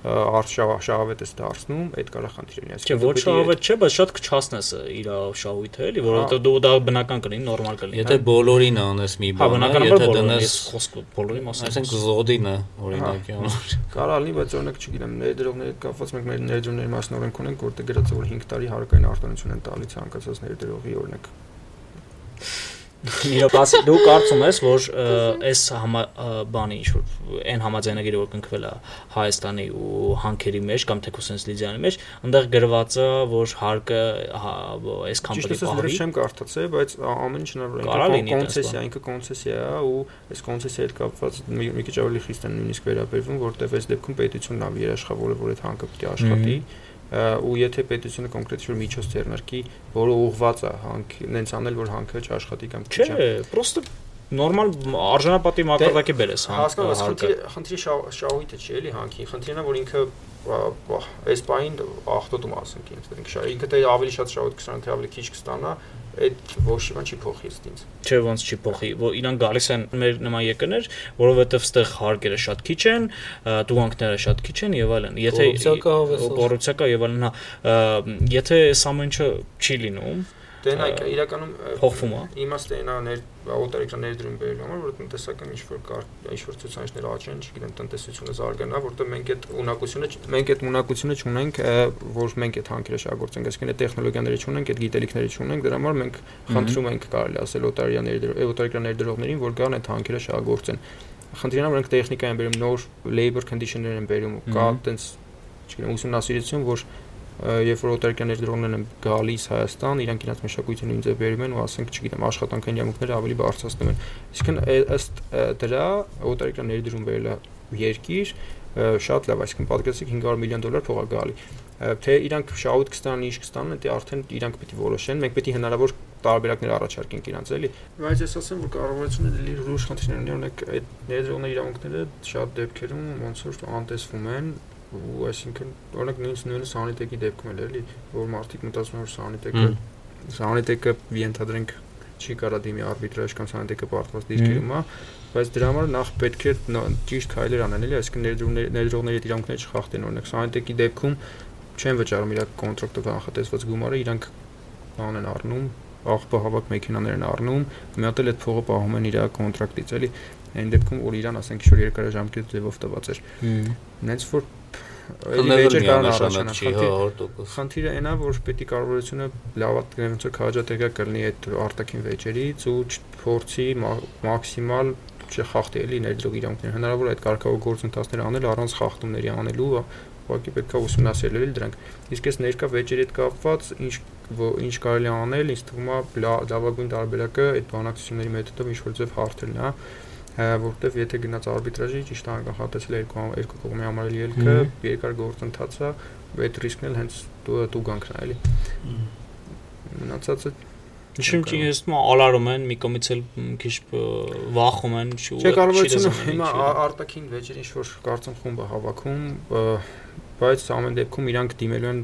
արշավավետ ես դարձնում, այդ կարա խնդիր լինի։ Չէ, ոչ շահավետ չէ, բայց շատ կչացնես իր շահույթը, էլի, որովհետեւ դու դա բնական կլինի, նորմալ կլինի։ Եթե բոլորին անես մի հա, բան, եթե դնես խոսքը բոլորի մասին, այսինքն զոդինը օրինակի համար։ Կարա լինի, բայց օրինակ չգիտեմ, ներդրողների կապված մենք մեր ներդրումների մասին օրենք ունենք, որտեղ գրած է որ 5 տարի հարկային արտոնություն են տալի ցանկացած ներդրողի օրինակ Իրոք դու կարծում ես, որ այս բանի ինչ որ այն համաձայնագիրը որ կնքվել է Հայաստանի ու հանքերի մեջ կամ թեկուս sense Լիդիանի մեջ, այնտեղ գրված է, որ հարկը հա, այս կամպանի պահի։ Ճիշտ չեմ կարդացել, բայց ամեն ինչ հնարավոր է։ Կոնցեսիա, ինքը կոնցեսիա է ու այս կոնցեսիայի հետ կապված մի քիչ ավելի խիստ են նույնիսկ վերաբերվում, որտեղ այս դեպքում պետությունն ավ երաշխավորը, որ այդ հանքը պետք է աշխատի։ -hmm ու եթե պետությունը կոնկրետ ինչ-որ միջոց ձեռնարկի, որը ուղղված է հանք, նենց անել, որ հանքը չաշխատի կամ չէ։ Չէ, պրոստը նորմալ արժանապատի մակարդակի բերես հանք։ Հասկանաս, խնդիրը խնդիրի շահույթը չի էլի հանքի, խնդիրն է որ ինքը այս բային ախտոտում ասենք ինձ, ինքը ինքը թե ավելի շատ շահույթ կստանա, թե ավելի քիչ կստանա, այդ ոչ մի չի փոխի ինձ։ Չէ, ոնց չի փոխի, որ իրանք գալիս են մեր նման եկներ, որովհետև ստեղ հարկերը շատ քիչ են, տուգանքները շատ քիչ են եւ այլն։ Եթե կոռուպցիա կա եւ այլն, հա, եթե այս ամենը չի լինում, Դե նայ իրականում փոխվում է։ Իմաստը այնա ներ օտարեկան ներդրում բերելու համար, որ տնտեսական ինչ որ կար, ինչ որ ցուցանիշներ աճեն, չգիտեմ, տնտեսությունը զարգանա, որտեղ մենք այդ ունակությունը մենք այդ ունակությունը չունենք, որ մենք այդ հանքերը շահագործենք, այսինքն այդ տեխնոլոգիաները չունենք, այդ գիտելիքները չունենք, դրա համար մենք խնդրում ենք կարելի ասել օտարիա ներդրող, օտարեկան ներդրողներին, որ գան այդ հանքերը շահագործեն։ Խնդիրն է, որ մենք տեխնիկա են բերում, նոր labor conditioner են բերում, կա տենց չգիտեմ, ուսումնասիրություն, որ երբ որ օտարքյաններ դրոններն են գալիս Հայաստան, իրանք իրենց մշակույթը նույն ձև բերում են ու ասենք, չգիտեմ, աշխատանքային յամուկները ավելի բարձրացնում են։ Իսկն ըստ դրա օտարքյանների դրում բերելը երկիր շատ լավ, այսինքն պատկերացրեք 500 միլիոն դոլար փող է գալի թե իրանք շահույթ կստանան, ինչ կստանան, դա արդեն իրանք պետք է որոշեն։ Մենք պետք է հնարավոր տարբերակներ առաջարկենք իրանց, էլի։ Բայց ես ասեմ, որ կառավարությունը լի լուրջ խնդիրներ ունի, օրինակ այդ ներդրողների իրավունքները շատ դեպքերում ոնց որ անտեսվում են, ու այսինքն օրինակ նույնիսկ նույնը սանիտեկի դեպքում էլ էլի որ մարդիկ մտածում են որ սանիտեկը սանիտեկը ենթադրենք չի կարա դիմի արբիտրաժ կամ սանիտեկը պարտված դիրքերում է բայց դրա համար նախ պետք է ճիշտ քայլեր անեն էլի այսինքն ներդրումների ներդրողների իրավունքները չխախտեն օրինակ սանիտեկի դեպքում չեն վճարում իր կոնտրակտը կանխատեսված գումարը իրանք բան են առնում աղբը հավաք մեքենաներ են առնում մի հատ էլ այդ փողը պահում են իր կոնտրակտից էլի այն դեպքում որ իրան ասենք որ երկարաժամկետ ձևով տված էր նենց որ էլի վեճը կարող առաջանալ։ Խնդիրը այնա, որ պետք է կառավարությունը լավատ ոնց որ քաջատեղյակ կլինի այդ արտաքին վեճերից ու փորձի մաքսիմալ չէ խախտի էլի ներդրող իրավունքներ հնարավոր է այդ կարգավոր գործընթացները անել առանց խախտումների անելու ուղղակի պետքա ուսումնասիրել էլի դրանք իսկ այս ներկա վեճերի հետ կապված ինչ ինչ կարելի անել ինձ թվում է լավագույն տարբերակը այդ բանակցությունների մեթոդով ինչ որ ձև հարթելն է որտեվ եթե գնաց արբիտրաժի ճիշտ անկախատեսել երկու երկու կողմի համար ելքը երկար գործընթաց է այդ ռիսկն էլ հենց դու դու գանքն է էլի մնացածը Ինչու՞ չի ես մա ալարում են մի կողմից էլ քիչ վախում են Չէ կարողությունը հիմա արտաքին վեճեր ինչ որ կարծեմ խումբը հավաքում բայց ամեն դեպքում իրանք դիմելու են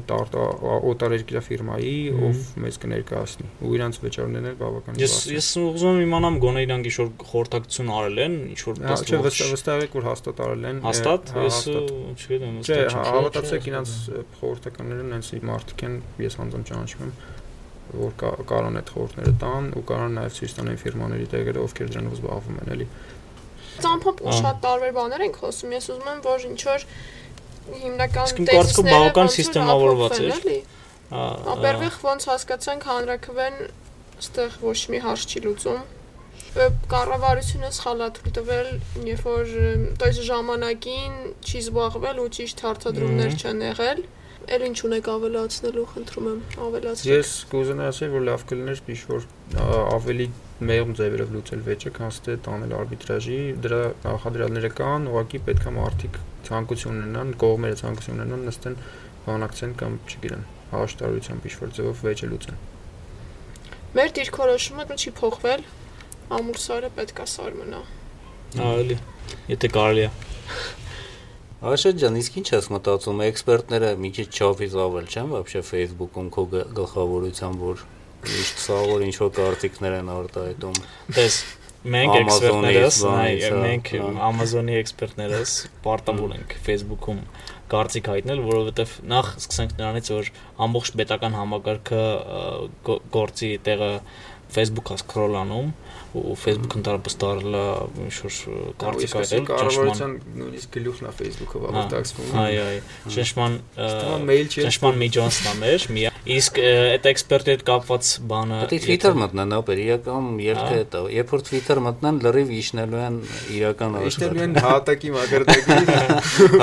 օտարերկրյա ֆիրմայի, ով մեզ կներկայացնի ու իրանք վճարներն էլ բավականին Ես ես ուզում եմ իմանամ գոնե իրանք ինչ որ խորհրդակցություն արել են, ինչ որ Չէ, վստահ եք որ հաստատ արել են։ Հաստատ, ես չգիտեմ, Չէ, հավատացեք իրանք խորհրդականները նենց մարդիկ են, ես անձամբ ճանաչում եմ որ կարան այդ խորհուրդները տան ու կարան նաև ցույց տան այն ֆիրմաների տեղերը, ովքեր դրանով զբաղվում են, էլի։ Ծամփոփ ու շատ տարբեր բաներ ենք խոսում։ Ես ուզում եմ, որ ինչ որ հիմնական տեքստները բավական սիստեմավորված է։ Ապերվիղ ոնց հասկացանք հանրակրվեն այստեղ ոչ մի հարց չի լուծում կառավարությունը սխալ է թույլ տվել, երբ որ այս ժամանակին չի զբաղվել ու ճիշտ հարցադրումներ չեն եղել, Էլ ինչ ունեք ավելացնելու, խնդրում եմ, ավելացրեք։ Ես կուզենայի ասել, որ լավ կլիներ ինչ որ ավելի մեղմ ձևերով լուծել վեճը, քան թե տանել արբիտրաժի, դրա նախադրյալները կան, ուղղակի պետք է մարդիկ ցանկություն ունենան, կողմերը ցանկություն ունենան նստեն բանակցեն կամ չգիտեմ, հաշտարությամբ ինչ որ ձևով վեճը լուծեն։ Մեր դիրքորոշումը չի փոխվել, ամուր սարը պետքա սար մնա։ Այո, եթե կարելի է։ Աշոտ ջան, իսկ ինչ ես մտածում, էքսպերտները մի քիչ չափից ավել չեն вообще Facebook-ում քո գլխավորությամբ, որ միշտ սա որ ինչ որ կարծիքներ են արտահայտում։ Տես, մենք էքսպերտներս, մենք Amazon-ի էքսպերտներս պարտավոր ենք Facebook-ում կարծիք հայտնել, որովհետև նախ սկսենք նրանից, որ ամբողջ պետական համակարգը գործի տեղը Facebook-ը սկրոլանում, ու Facebook ընդհանրապես դարել է ինչ որ կարծիք այդել ճշմարության նույնիսկ գլուխն է Facebook-ով ավարտակցվում։ Այո, այո։ Ճշմարտ ճշմարտ միջոցն է մեր, իսկ այդ էքսպերտի հետ կապված բանը Պետք է Twitter մտնեն, ապեր իրական ելքը դա։ Երբ որ Twitter մտնեն, լրիվ իշնելու են իրական աշխարհը։ Իշնելու են հատակի մակարդակին։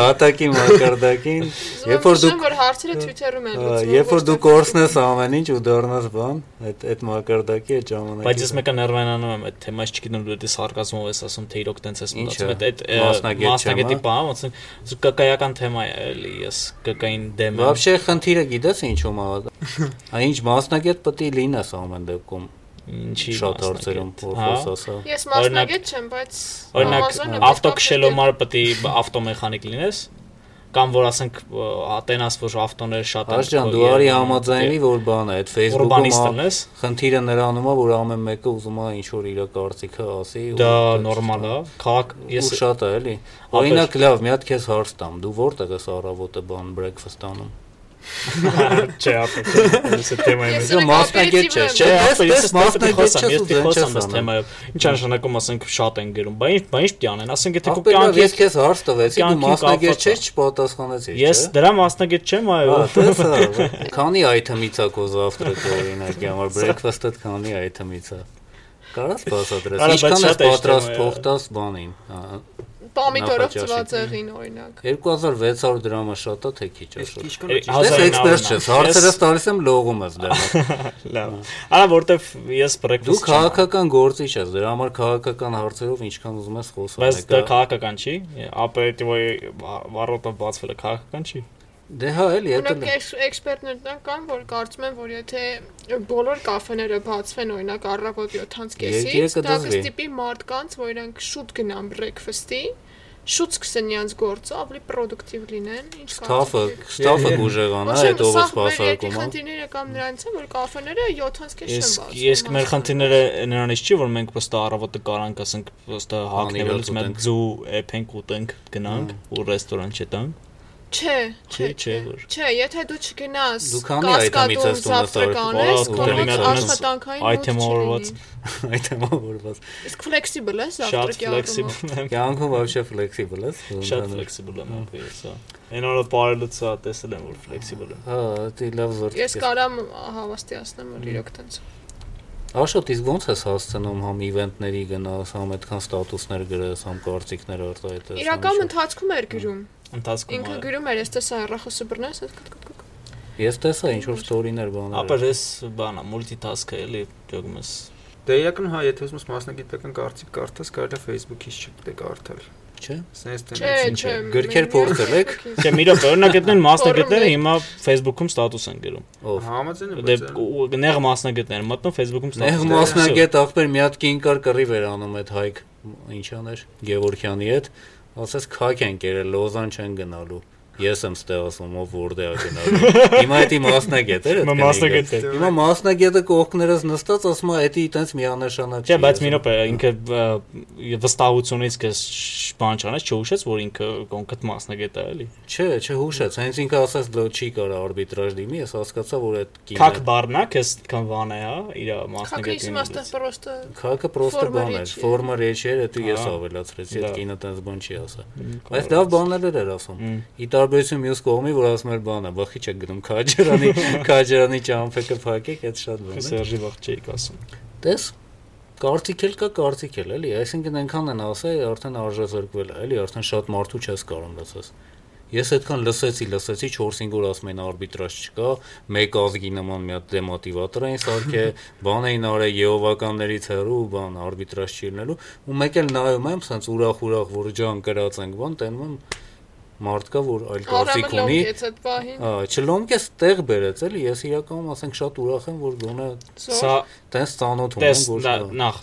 Հատակի մակարդակին։ Երբ որ դու որ հարցերը Twitter-ում են լուծվում։ Երբ որ դու կորցնես ամեն ինչ ու դառնաս բան, այդ այդ մակարդակի այդ ժամանակի։ Բայց ես մեկը ներվայնանում եմ այդ թեմայից չգիտեմ դու դա սարկազմով ես ասում թե իրոք տենց ես մտածում այդ այդ մասնագետի բան ոնց կկայական թեմա է էլի ես կկային դեմ եմ Вообще խնդիրը գիտես ինչու՞մ է Այն ինչ մասնագետ պետք է լինես ամեն դեպքում ինչի շատ հարցերում փոխոս ասա Ես մասնագետ չեմ բայց օրինակ ավտոքշելոմար պետք է ավտոմեխանիկ լինես կամ որ ասենք ատենաս որ ավտոները շատ են Աշջան դու արի համաձայնվի որ բան է այդ Facebook-ում խնդիրը նրանում է որ ամեն մեկը ուզում է ինչ որ իր կարծիքը ասի դա նորմալ է քաղաք ես շատ է էլի օրինակ լավ մի հատ քեզ հարց տամ դու որտեղ ես առավոտը բան breakfast անում Չէ, ապա ես թեմայի մեջ մասնագետ չէ, չէ, ես մասնագետ չեմ, ես դիքոսամ այս թեմայով։ Ինչ նշանակում ասենք շատ են գրում, բա ինչ, բա ինչ պիտի անեն, ասենք եթե քո կյանքի ես քեզ հարց տվեցի, դու մասնագետ չես, չպատասխանեցի, չէ։ Ես դրա մասնագետ չեմ, այո։ Քանի այթմից է քո զավտրակը օրինակ, համար breakfast-ը քանի այթմից է։ Կարաս բացատրես, ինչքան է պատրաստ փոխտաս բանին։ Պամիդորով ծվածեղին օրինակ։ 2600 դրամը շատ է թե քիչ է շատ։ Ես էքսպերտ չես, հարցերս տալիս եմ լողում ես դեռ։ Լավ։ Արա որտեվ ես բրեքֆաստ Դու քաղաքական գործիչ ես, դրա համար քաղաքական հարցերով ինչքան ուզում ես խոսալ։ Բայց դա քաղաքական չի։ Ապերիտիվոյի վառոտը բացվելը քաղաքական չի։ Դե հա էլի, դա էքսպերտներն կան, որ կարծում են, որ եթե բոլոր կաֆեները բացվեն օրինակ առավոտ 7-ից, դա կստիպի մարդկանց, որ իրանք շուտ գնան breakfast-ի, շուտ սկսեն իրենց գործը, ավելի պրոդուկտիվ լինեն, ինչ ստաֆը, ստաֆը գուժեղանա, այդ ով սպասարկում։ Խնդիրները կամ նրանց են, որ կաֆեները 7-ից քեզ չեն բացվում։ Իսկ մեր խնդիրները նրանից չի, որ մենք պստա առավոտը կարանք, ասենք, պստա հագնելուց մեկ ձու էփենք ուտենք, գնանք ու ռեստորան չտանք Չէ, չէ, չէ, որ։ Չէ, եթե դու չգնաս դու քանի այթեմից ես տունը տալիս, աշխատանքային այթեմավորված, այթեմավորված։ Իսկ ֆլեքսիբլ ես завтраки ֆլեքսիբլ եմ։ Կյանքում вообще ֆլեքսիբլ ես։ Շատ ֆլեքսիբլ եմ ապրես, հա։ Այն օրը բարելուց հա տեսել եմ որ ֆլեքսիբլ եմ։ Հա, դի լավ զոր։ Ես կարամ հավաստիացնեմ որ իրոք տենց։ Աշոտ, իսկ ո՞նց ես հասցնում համ իվենտների գնաս, համ այդքան ստատուսներ գրես, համ կարծիքներ արտահայտես։ Իրական ընթացքում էր գրում։ Ընթացքում Ինքը գրում էր, ես տեսա հեռախոսը բռնես, այդ կտ կտ կտ։ Ես տեսա ինչ որ ստորիներ բաներ։ Ապա ես բանա մուլտիտասկ է էլի դոգում ես։ Դե իրական հա, եթե ուզում ես մասնագիտական կարծիք կարդաս, կարելի է Facebook-ից չգիտե կարդալ։ չէ։ Սենց ինչ չէ։ գրքեր փորձել եք։ Չէ, մի րոպե, օրինակետներն մասնագետները հիմա Facebook-ում ստատուս են գրում։ Ով։ Համաձայն եմ, Դե բայց ու- նեղ մասնագետներ մտնում Facebook-ում Նեղ ստատուս։ մասնագետ ախպեր մի հատ կին կար կռիվ էր անում այդ Հայկ ինչ աներ Գևորքյանի հետ, ասես քակ են կերել, լոզան չեն գնալու։ Ես եմ ստեղ ասում, ով որտեղ դե է գնալու։ Հիմա դա մասնագետ է, դա մասնագետ է։ Հիմա մասնագետը կողքներս նստած ասում է, դա այտենց միանշանակ չէ։ Չէ, բայց մի րոպե, ինքը վստահությունից քեզ բան չանես, չհուշես, որ ինքը կոնկրետ մասնագետ է, էլի։ Չէ, չհուշեց, հենց ինքը ասաց, դա չի կարա արբիտրաժ դիմի, ես հասկացա, որ այդ կինը Քաք բառնա, քեզ քան վան է, հա, իր մասնագետին։ Քաքը իմաստը պրոստը Քաքը պրոստը բան էր, ֆորմա ռեջ էր, դա ես ավելացրեցի, այդ կինը այտենց բան չի ասա։ Բայց դա բաներ էր ասում։ Իտար տարբերություն մյուս կողմի, որ ասում էր բանը, բախի չեք գնում քաջերանի, քաջերանի ճամփեկը փակեք, այդ շատ բան է։ Սերժի վաղ չէի ասում։ Տես կարծիք էլ կա, կարծիք էլ, էլի, այսինքն այնքան են ասել, արդեն արժեզրկվել է, էլի, արդեն շատ մարդու չես կարող լսես։ Ես այդքան լսեցի, լսեցի 4-5 օր ասում են արբիտրաժ չկա, մեկ ազգի նման մի հատ դեմոտիվատոր էին սարքե, բան էին արել Եհովականներից հեռու, բան արբիտրաժ չի լինելու, ու մեկ էլ նայում եմ, սենց ուրախ-ուրախ, որ ջան կրած ենք, բան, տենում եմ մարդ կա, որ այլ կարծիք ունի, չլոմկես տեղ բերեց էլի, ես իրականում ասենք շատ ուրախ եմ, որ գոնե Սա տես ծանոթ ունեմ, որ նախ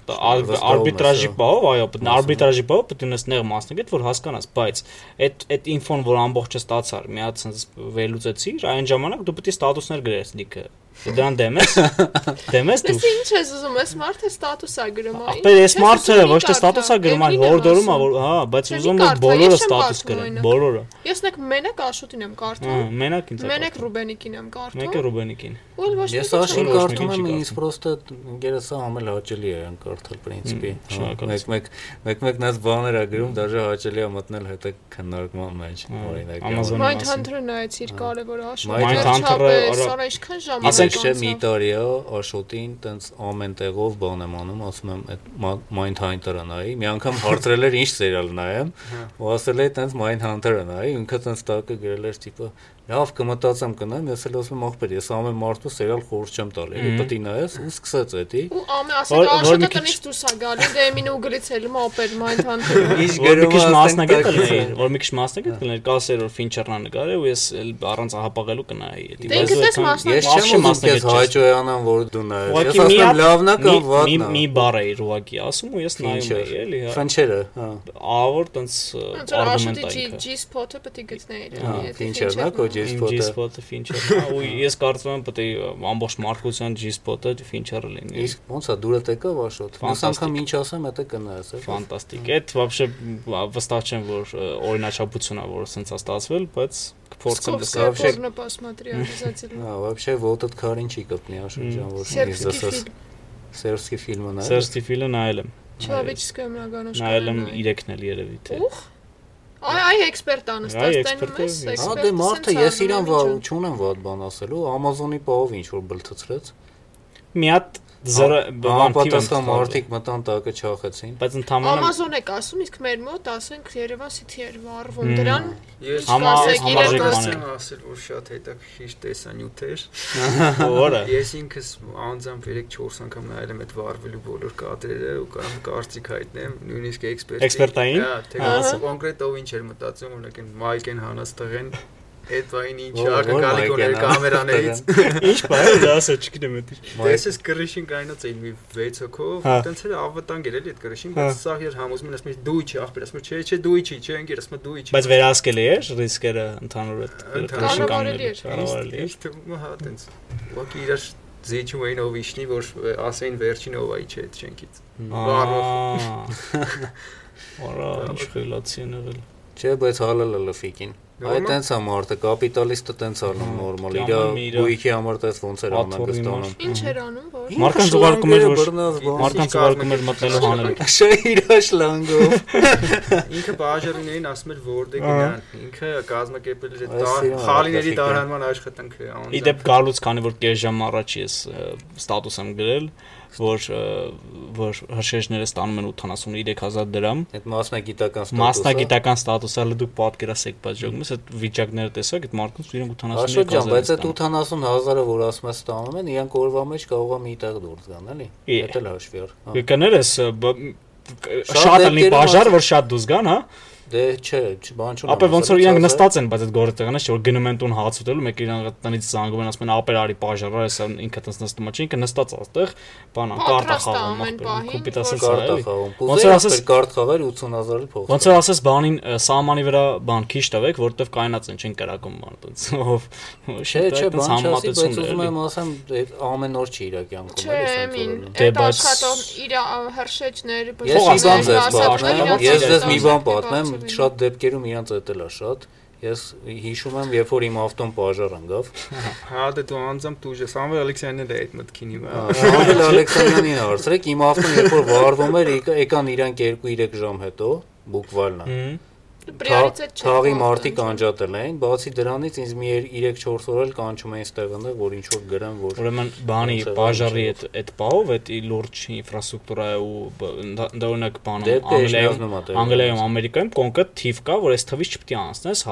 արբիտրաժի բաղով, այո, արբիտրաժի բաղով պետք է ունես նեղ մասնագետ, որ հասկանաս, բայց այդ այդ ինֆոն, որ ամբողջը ստացար, մի հատ sense վերլուծեցիր, այն ժամանակ դու պետք է ստատուսներ գրես լիքը։ Դրան դեմ ես։ Դեմ ես դու։ Դες ինչ ես ուզում, ես մարդը ստատուս է գրում, այ։ Ապա ես մարդը ոչ թե ստատուս է գրում, այլ եմ հորդորում է, որ հա, բայց ուզում կարդա, բոլորը ստատուս գրեն, բոլորը։ Ես նեք մենակ Աշոտին եմ կարդում։ մենակ ինձ է։ Մենակ Ռուբենիկին եմ կարդում։ Մեկը Ռուբենիկին։ Ու էլ ոչ Ես աշին կարդում եմ, ինձ պրոստը գերեսա ամել հաճելի է ան կարդալ պրինցիպի։ Մմ, շնորհակալություն։ Մեկ-մեկ մեկ-մեկ նայած բաներ է գրում, դաժե հաճելի է մտնել հետը քննարկման մեջ, օրինակ։ Amazon-ի Mind մասին։ Hunter-ը նայեցիր կարևոր Աշոտ։ Mind Hunter-ը, արա- Սարա Ասենք չէ մի տարի է Աշոտին տենց ամեն տեղով բան եմ անում, ասում եմ այդ Mind Hunter-ը նայի, մի անգամ հարցրել էր ինչ սերիալ նայեմ, Հա։ ու ասել է տենց Mind Hunter-ը նայի, ինքը տենց տակը գրել էր տիպը Լավ կմտածեմ կնայեմ, ես էլ ասում եմ ախպեր, ես ամեն մարդու սերիալ խորհուրդ չեմ տալի, էլի պետք է նայես ու սկսեց էդի։ Ու ամեն ասել աշխատը տնից դուրս է գալու, դե մինու գրից էլ մոպեր մայթան։ Իսկ գրում է մասնակետ կլներ, որ մի քիչ մասնակետ հա։ կլներ, կասեր որ Ֆինչերնա նկար է ու ես էլ առանց ահապաղելու կնայի էդի։ Դե գտես մասնակետ։ Ես չեմ մասնակետ հայճոյանան, որ դու նայես։ Ես ասում լավնա կամ վատնա։ Մի մի բառ է ուղակի ասում ու ես նայում եի, էլի։ հա։ Ֆինչերը, հա։ Ահա որ տենց արգումենտ այ։ Ջի սփոթը պետք է գտնեի։ Ֆինչերնա կոջ Fincher-ն է, Fincher-ն քո է։ G- Իմ G-spot-ը։ G-spot-ը Fincher։ Հա, ու ես կարծում եմ պետք է ամբողջ մարդկության G-spot-ը Fincher-ը լինի։ Իսկ ոնց է դուրը տեկավ Աշոտ։ Մյուս Ֆանտաստիկ։ անգամ ինչ ասեմ, դա կնայես։ էլի։ Ֆանտաստիկ։ Այդ вообще վստահ չեմ որ ը, օրինաչափություն է որ սենց է ստացվել, բայց կփորձեմ Սկովսկիա լսել։ вообще- порно посмотрел Հա, вообще вот этот քարին չի կպնի Աշոտ Մմ, ջան, որ Սերբսկի ես ասած ֆիլմ։ սերբսկի ֆիլմը նայել։ Սերստի ֆիլը նայել եմ։ Человеческое многоножка։ Նայել եմ 3-ն էլ երևի թե։ Ուխ։ Այ այ էքսպերտ էքսպերտ տենում ես, է, Հա էքսպերտ։ դե մարդը ես իրան չունեմ ված բան ասելու, Amazon-ի պահով ինչ որ բլթցրեց։ Մի հատ եմ Պատասխան մարդիկ մտան տակը չախեցին։ Բայց ընդհանրապես Amazon եք ասում, իսկ մեր մոտ ասենք Երևան City էր վառվում դրան։ Ես համարժեք կասեք։ բան եմ ասել, որ շատ հետաքրքիր տեսանյութ էր։ որը Ես ինքս անձամբ 3-4 անգամ նայել եմ այդ վարվելու բոլոր կադրերը ու կամ կարծիք հայտնեմ, նույնիսկ էքսպերտ։ Էքսպերտային? Հա, թե կոնկրետ ով ինչ էր մտածում, օրինակ այն Մայք են հանած տղեն այդ վային ինչ Ո- ո՞ր ակնկալի Mike կոներ կամերաներից։ ինչ բա է դա ասա չգիտեմ էդի։ Տեսես կրիշին կայնած էին մի 6 հոգով, Հա։ տենց էլ ավտանգ էր էլի այդ կրիշին, Հա։ բայց սա իր համոզում են ասում են դու չի ախպեր, ասում են չէ, չէ դու չի, չէ, ընկեր, ասում են դու չի։ Բայց վերահսկելի է ռիսկերը ընդհանուր այդ Կառավարելի էր։ կառավարելի է։ Ինչ թվում է հա տենց։ Ուղղակի իրար զիջում էին ով իշնի, որ ասեին վերջին ով այ չէ այդ շենքից։ Արա, ինչ խելացի են եղել։ Չէ, բայց հալալ է լֆիկին։ Այ տենց է մարդը, կապիտալիստը տենց անում նորմալ։ Իր գույքի համար տես ոնց էր անհանգստանում։ Ինչ էր անում, որ Մարդկանց ուղարկում էր, որ- Մարդկանց ուղարկում էր մտնելու հանել։ Շեյրա շլանգով։ Ինքը բաժարիներին ասում էր որտե գնան։ Ինքը կազմակերպել էր այդ խալիների տարանման աշխատանքը։ Իդեպ գալուց քանի որ կես ժամ առաջ ես ստատուս եմ գրել, որ որ հրշեջները ստանում են 73000 դրամ։ Այդ մասնագիտական ստատուսը։ Մասնագիտական ստատուսը հələ դուք պատկերացեք, բայց ժողովուրդս այդ վիճակները տեսակ, այդ մարդկանց իրենք Աշոտ ջան, 73000 բայց այդ 80000-ը, որ ասում ես ստանում են, իրանք օրվա մեջ կարող է մի տեղ դուրս գան, էլի։ Դա էլ հաշվի առ։ հա։ Կներես Շատ դեպքերում բաժար, որ շատ դուզ գան, հա։ Դե չէ, բան չունեմ։ Ապա ոնց որ իրանք նստած են, բայց այդ գորը տեղանա, չէ որ գնում են տուն հաց ուտելու, մեկ իրանք տնից զանգում են, ասում են ապեր արի բաժարա, հեսա ինքը տես նստում է, չէ, ինքը նստած այստեղ, բան կարտա է խաղում, որ- ասած Կարտա էլի։ խաղում։ Ոնց որ ասես ասես- կարտ խաղեր 80000-ի փոխ։ Ոնց որ ասես բանին սահմանի վրա բան քիչ տվեք, որովհետև կայնած են, չեն կրակում բան տենց։ Ով Չէ, չէ, բան չասի, բայց ուզում եմ ասեմ, այդ ամեն օր չի իր կյանքում, Չէ, էլի մին, սենց Դե, բայց- աշխատող իր հրշեջներ, պատմեմ, պատմեմ, ես ձեզ մի բան պատմեմ, շատ դեպքերում իրանց էտել է շատ։ Ես հիշում եմ, երբ որ իմ ավտոն բաժար ընկավ, Հա, դե դու անձամբ դու ես Սամվել Ալեքսյանն էլ է այդ մտքին հիմա։ Անգել Ալեքսանյանին հարցրեք, իմ ավտոն երբ որ վարվում էր, եկա- եկան իրանք 2-3 ժամ հետո, բուկվալնա։ Պրիորիտետ չէ։ Թաղի մարտիկ անջատել էին, բացի դրանից ինձ մի 3-4 օր էլ կանչում էին ստեղ ընդ որ ինչ որ գրեմ, որ Ուրեմն բանի բաժարի այդ այդ պահով այդ լուրջ ինֆրաստրուկտուրա է ու դա օրինակ բանը Անգլիայում Անգլիայում Ամերիկայում կոնկրետ թիվ կա, որ այս թվից չպետք է անցնես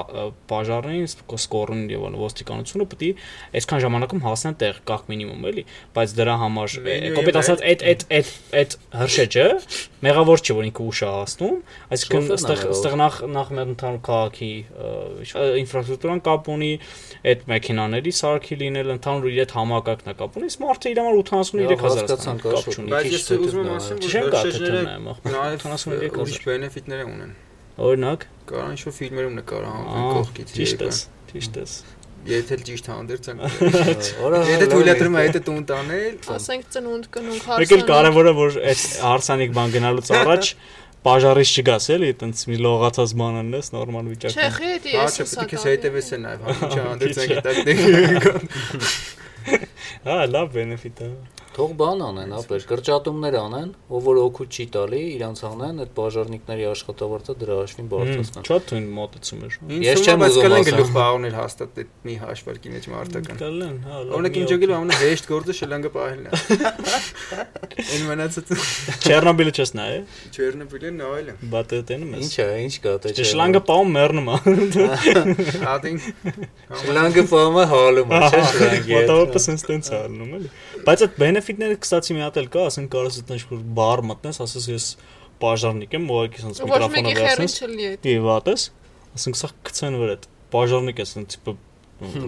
բաժարին, սկորին եւ ոստիկանությունը պետք է այսքան ժամանակում հասնեն տեղ կախ մինիմում էլի, բայց դրա համար կոպիտ ասած այդ այդ այդ այդ հրշեջը մեղավոր չի որ ինքը ուշ է հասնում, այսինքն այստեղ այստեղ նախ նախ մեր ընդհանուր քաղաքի ինֆրաստրուկտուրան կապ ունի, այդ մեքենաների սարքի լինել, ընդհանուր իր այդ համակարգն է կապ ունի, իսկ մարդը իր համար 83000 հասկացանք, կապ չունի։ Բայց քիչ ես թե ուզում եմ ասեմ, որ թթնը, նաև 73 ուրիշ բենեֆիտներ ունեն։ Օրինակ, Կարող ինչ որ ֆիլմերում նկարահանվեն ահա, կողքից ճիշտ եկան։ ես, ճիշտ ես։ Եթե ճիշտ հանդերձ են։ Եթե թույլատրում է հետը տուն տանել, Ասենք ծնունդ կնունք Մեկ էլ կարևորը որ այդ հարսանիք բան գնալուց առաջ բաժարից չգաս էլի, տենց մի լողացած բան անես նորմալ Չէ, վիճակում։ հա, չէ, հեսա պետք է հետևես է նաև, հա, ինչա հանդերձ են գիտակ դե։ Հա, լավ բենեֆիտ է։ Թող բան անեն, ապեր, կրճատումներ անեն, ով որ օգուտ չի տալի, իրանց անեն, այդ բաժարնիկների աշխատավարձը դրա հաշվին բարձրացնեն։ Շատ թույն մոտեցում էր։ Ես Ես չեմ ուզում կլեն ասեմ։ գլուխ պահոնել հաստատ այդ մի հաշվարկի մեջ մարտական։ Կլեն, հա, Օրինակ իմ ջոգելու ամենահեշտ գործը շլանգը պահելն է։ Այն մնացած Չեռնոբիլը չես նայ, Չերնոբիլը նայել եմ։ բատը տենում ես։ Ինչ է, ինչ կա դե։ Չէ, շլանգը պահում մեռնում է։ Ադին շլանգը ֆամը հալում է, չէ՞ շլանգի։ հետ, Մոտավորապես sense տենց է ալնում էլի։ Բայց այդ բենեֆիտները կստացի մի հատ էլ կա, ասենք կարես այդ ինչ-որ բար մտնես, ասես ես բաժարնիկ եմ, ուղղակի Ոչ միկրոֆոնը վերցնես։ Դի վատես։ Ասենք սա գցեն վրա այդ բաժարնիկ է sense տիպը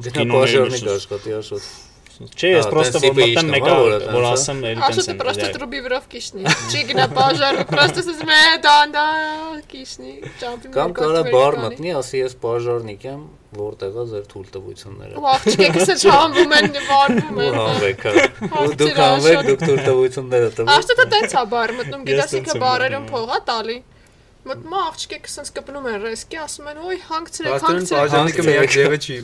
Գնա բաժարնիկ աշխատի աշոտ։ Չէ, ես պրոստը որ մտեմ մեկը որ ասեմ էլի տենց։ Ասա պրոստը տրուբի վրով կիշնի։ Չի գնա բաժարը, պրոստը ասես մե դանդա կիշնի, ճամփի։ Կամ կարա բար մտնի, ասի ես բաժարնիկ եմ, որտեղ է ձեր թույլ տվությունները։ Ու աղջիկը քսը չհանվում են, վարվում են։ Ու հանվեք։ Ու դուք հանվեք, դուք թույլ տվությունները տվեք։ Աշտը դա տենց է բար մտնում, գիտասիքը բարերում փողա տալի։ Մտնում է աղջիկը սենց կպնում են ռեսկի, ասում են, «Ոյ, հանգցրեք, հանգցրեք»։ բաժանիկը միակ ձևը չի։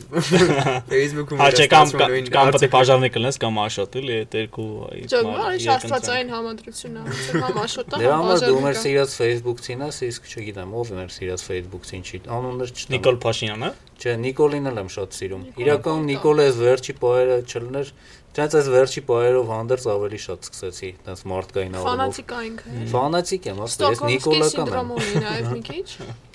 Facebook-ում Հա, չէ, կամ պետք է բաժարնիկ լնես կամ աշոտ էլի այդ երկու Ջոգմար, ինչ աստվածային համադրություն է, ոնց համ աշոտը, Դրա համ համար դու մեր բաժանիկը։ սիրած Facebook-ցին ես, իսկ չգիտեմ, ով է մեր սիրած Facebook-ցին չի։ Անուններ չտամ։ Նիկոլ Փաշինյանը։ Չէ, Նիկոլին էլ եմ շատ սիրում։ Իրականում կա։ Նիկոլը այս վերջի պահերը չլներ, դրանց այս վերջի պահերով հանդերձ ավելի շատ սկսեցի, դրանց մարդկային առումով։ Ֆանատիկ է ինքը։ Ֆանատիկ եմ, ասա, ես Նիկոլական եմ։ նաև մի քիչ։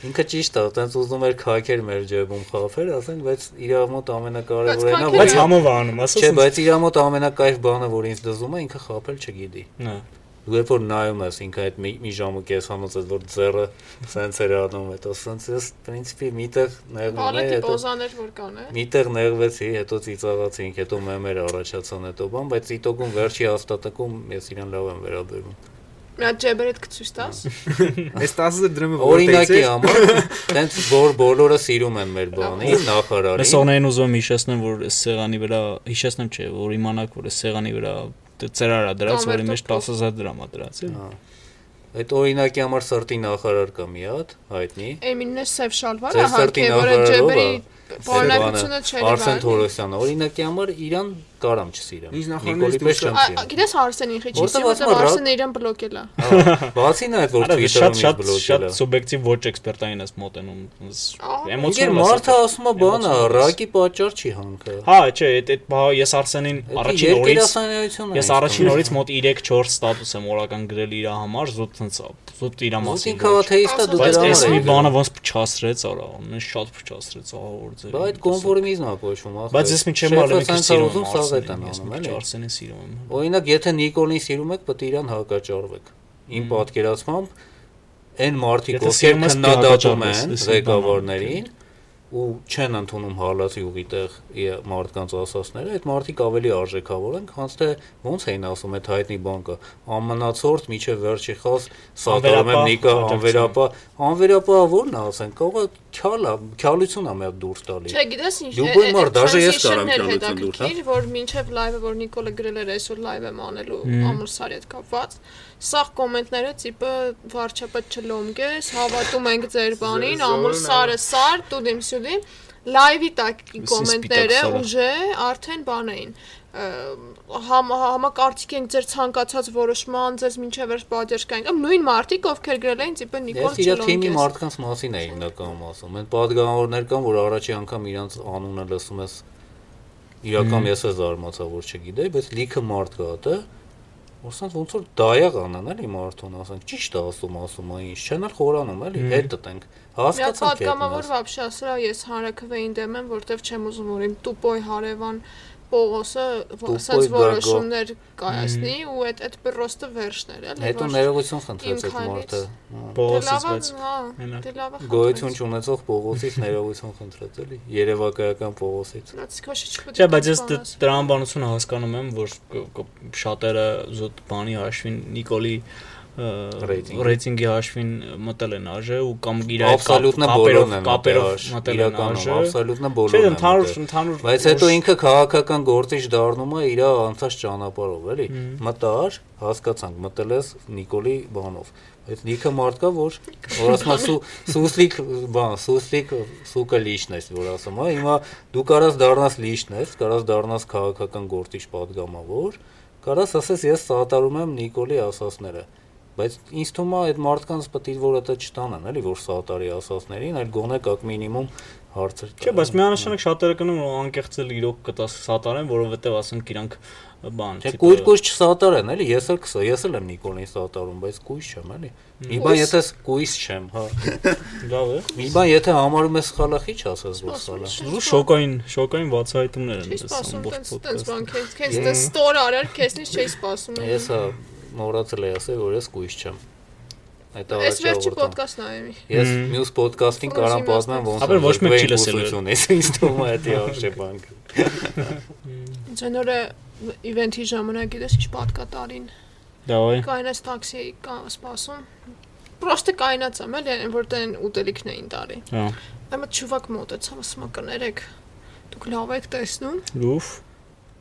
Ինքը ճիշտ է, տենց ուզում էր քայքեր մեր ջեբում խափեր, ասենք, բայց իր մոտ ամենակարևորն է, Բայց համով անում, ասես։ Չէ, բայց իր մոտ ամենակայֆ բանը, որ ինձ դզում է, ինքը խափել չգիտի։ Հա։ Դու երբ որ նայում ես ինքը այդ մի, մի ժամ ու կես համոց այդ որ ձեռը սենց էր անում, հետո սենց ես պրինցիպի միտեղ նեղվում է, հետո պոզաներ որ կան, է։ միտեղ նեղվեցի, հետո ծիծաղացինք, հետո մեմեր առաջացան հետո բան, բայց իտոգում վերջի հաստատակում ես իրան լավ եմ վերաբերում։ Մի հատ ջեբերդ կցույց տաս։ Այս 10000 դրամը Օրինակի համար, տենց որ բոլորը սիրում են մեր բանի, նախարարին։ Լսողներին ուզում եմ հիշեցնել, որ այս սեղանի վրա, հիշեցնեմ չէ, որ իմանաք, որ այս սեղանի վրա ծրար է դրած, որի մեջ Կոնվերտով 10000 դրամ է դրած, էլի։ Հա։ Այդ օրինակի համար սրտի նախարար կա մի հատ, հայտնի։ Էմինն է սև շալվարը հարկե, որը ջեբերի ա, բանականությունը չէր Արսեն Թորոսյանը օրինակի համար իրան կարամ չսիրեմ։ Նիկոլի պես չեմ Ա- սիրում։ Գիտես Արսենին խիչի, Որտե՞ղ որտեղ Արսենը իրան բլոկել է։ Ահա, Բացի նա այդ որ շատ Twitter-ում շատ բլոկել շատ է։ սուբյեկտիվ ոչ էքսպերտային ես մոտենում։ Էմոցիոն մարդը ասում է ես։ ռակի պատճառ չի հանքը։ Հա, չէ, այդ այդ բա ես Արսենին առաջին օրից ես առաջին օրից մոտ 3-4 ստատուս եմ օրական գրել իր համար, զուտ ցնց, զուտ իր մասին։ Ինքը աթեիստա դու Բայց դրա այս մի համար բանը ոնց փչացրեց, արա, ինձ շատ փչացրեց, ահա որ ձեր։ Բայց այդ կոնֆորմիզմն է կոչվում, ախր։ Բայց ես միջեմ ալեմ քիչ սիրում ես տանում, քիչ էլի։ Արսենին սիրում եմ։ Օրինակ, եթե Նիկոլին սիրում եք, պետք է իրան հակաճառվեք։ Իմ պատկերացմամբ այն մարդիկ, ովքեր քննադատում են ղեկավարներին ու չեն ընդունում հալած յուղի տեղ մարդկանց ասածները, այդ մարդիկ ավելի արժեքավոր են, քան թե ոնց էին ասում այդ հայտնի բանկը, ամնացորդ միջև վերջի խաս սատարում եմ Նիկա անվերապա, անվերապա ո՞րն է ասեն, կողը քյալ է, քյալություն է հատ դուրս տալի։ Չէ, գիտես ինչ։ մարդ, այդ դաժե ես կարամ քյալություն դուրս, հետաքրքիր, որ մինչև լայվը, որ Նիկոլը գրել էր այսօր լայվ եմ անելու ամուրսարի հետ կապված, Սաղ կոմենտները տիպը վարչապետ չլոմգես, հավատում ենք ձեր բանին, ամուր սարը սար, տուդիմ սյուդիմ, լայվի տակ կոմենտները ուժե արդեն բան էին համ համակարծիք ենք ձեր ցանկացած որոշման, ձեզ ինչև էր պատժկային։ Ամ նույն մարտիկ, ովքեր գրել էին տիպը Նիկոլ Չելոնկես։ Ես իր թիմի մարդկանց մասին էի հիմնականում ասում։ Այդ падգամավորներ կան, որ առաջի անգամ իրանց անունը լսում ես։ Իրական ես է զարմացա, որ չգիտեի, բայց լիքը մարդ կա դա։ Որսոնց ոնց որ դայաղ անան էլի մարդուն, ասենք, ճիշտ է ասում, ասում է ինչ, չեն էլ խորանում էլի, հետ դտենք։ Հասկացա՞ք։ Հատկամավոր վաբշա սրա ես հանրակրվեին դեմ եմ, որտեվ չեմ ուզում որ իմ տուպոյ հարևան Պողոսը ասած որոշումներ կայացնի ու այդ այդ պրոստը վերջներ էլի Հետո ներողություն խնդրեց այդ մարդը։ Դե Պողոսից է, բայց հա, դե լավ է։ Գոյություն չունեցող Պողոսից ներողություն խնդրեց էլի, Երևակայական Պողոսից։ Չէ, բայց ես դրամաբանությունը հասկանում եմ, որ շատերը զուտ բանի հաշվին Նիկոլի ռեյտինգի հաշվին մտել են այժը ու կամ իր այդ կապերով կապերով մտել են այժը աբսոլյուտնա բոլորն են ընդհանուր ընդհանուր բայց հետո ինքը քաղաքական գործիչ դառնում է իր անցած ճանապարհով էլի մտար հասկացանք մտել ես Նիկոլի բանով այդ լիքը մարդ կա որ որ ասում ասու սուսլիկ բան սուսլիկ սուկա լիչն ես որ ասում հա հիմա դու կարաս դառնաս լիչն ես կարաս դառնաս քաղաքական գործիչ падգամավոր կարաս ասես ես սատարում եմ Նիկոլի ասածները Բայց ինձ թվում է այդ մարդկանց պետք է որ դա չտանան, էլի որ սատարի ասածներին, այլ գոնե կակ մինիմում հարցեր։ Չէ, բայց միանշանակ շատերը կնում որ անկեղծել իրոք կտաս սատարեն, որովհետև ասենք իրանք բան, Չէ, կույր-կույր չսատարեն, էլի, ես էլ կսա, ես էլ եմ Նիկոլին սատարում, բայց կույս չեմ, էլի։ Մի բան Կույս- եթե կույս չեմ, հա։ լավ է։ Մի բան եթե համարում ես սխալը, ի՞նչ ասես, որ սխալ է։ Ու շոկային, շոկային բացահայտումներ են Չի դες սպասում ամբողջ տենց տենց ոդկասթը։ բան քեզ քեզ տես ստոր արար, քեզնից չի սպասում։ Ես հա մոռացել եմ ասել, որ ես կույս չեմ։ Այդ Այս առաջի վերջի ոդկասթն նայեմի։ Ես մյուս ոդկասթին կարամ պատմեմ ոնց Ապա ոչ մեկ չի լսել, ուսուցությունից, ինձ թվում է դա արժե բանկ։ Ձենորը իվենթի ժամանակ գիտես ինչ պատկատարին։ Դավայ։ Կայնած տաքսի կա սպասում։ Պրոստը կայնած եմ էլի, այն որ տեն ուտելիքն էին տարի։ Հա։ Այմա ճուվակ մոտեցավ, ասում է կներեք։ Դուք լավ եք տեսնում։ Լուֆ։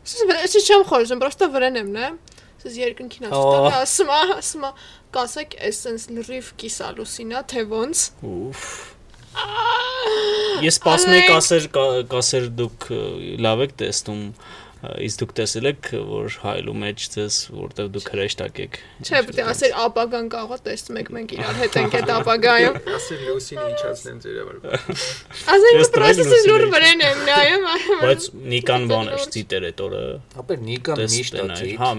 Ես ես չեմ խորժում, պրոստը վրան եմ, նե։ Ես երկնքին ասում ասում ասում կասեք էսենս լրիվ կիսալուսինա, թե ոնց։ Ուֆ։ Ես սպասում եի Ալեք։ կասեր կա- կասեր դուք լավ եք տեսնում իսկ դուք տեսել եք որ հայլու մեջ ձեզ որտեվ դուք հրեշտակ եք Չէ, պետք է ասել ապագան կարող է տեսնում եք մենք իրար հետ ենք այդ ապագայում։ Ասել լուսին իջացնեմ ձեր վրա։ պրոստը տղեկ լուր վրան եմ նայում։ բայց նիկան բան է ծիտեր այդ օրը Ապեր Նիկան միշտ է հա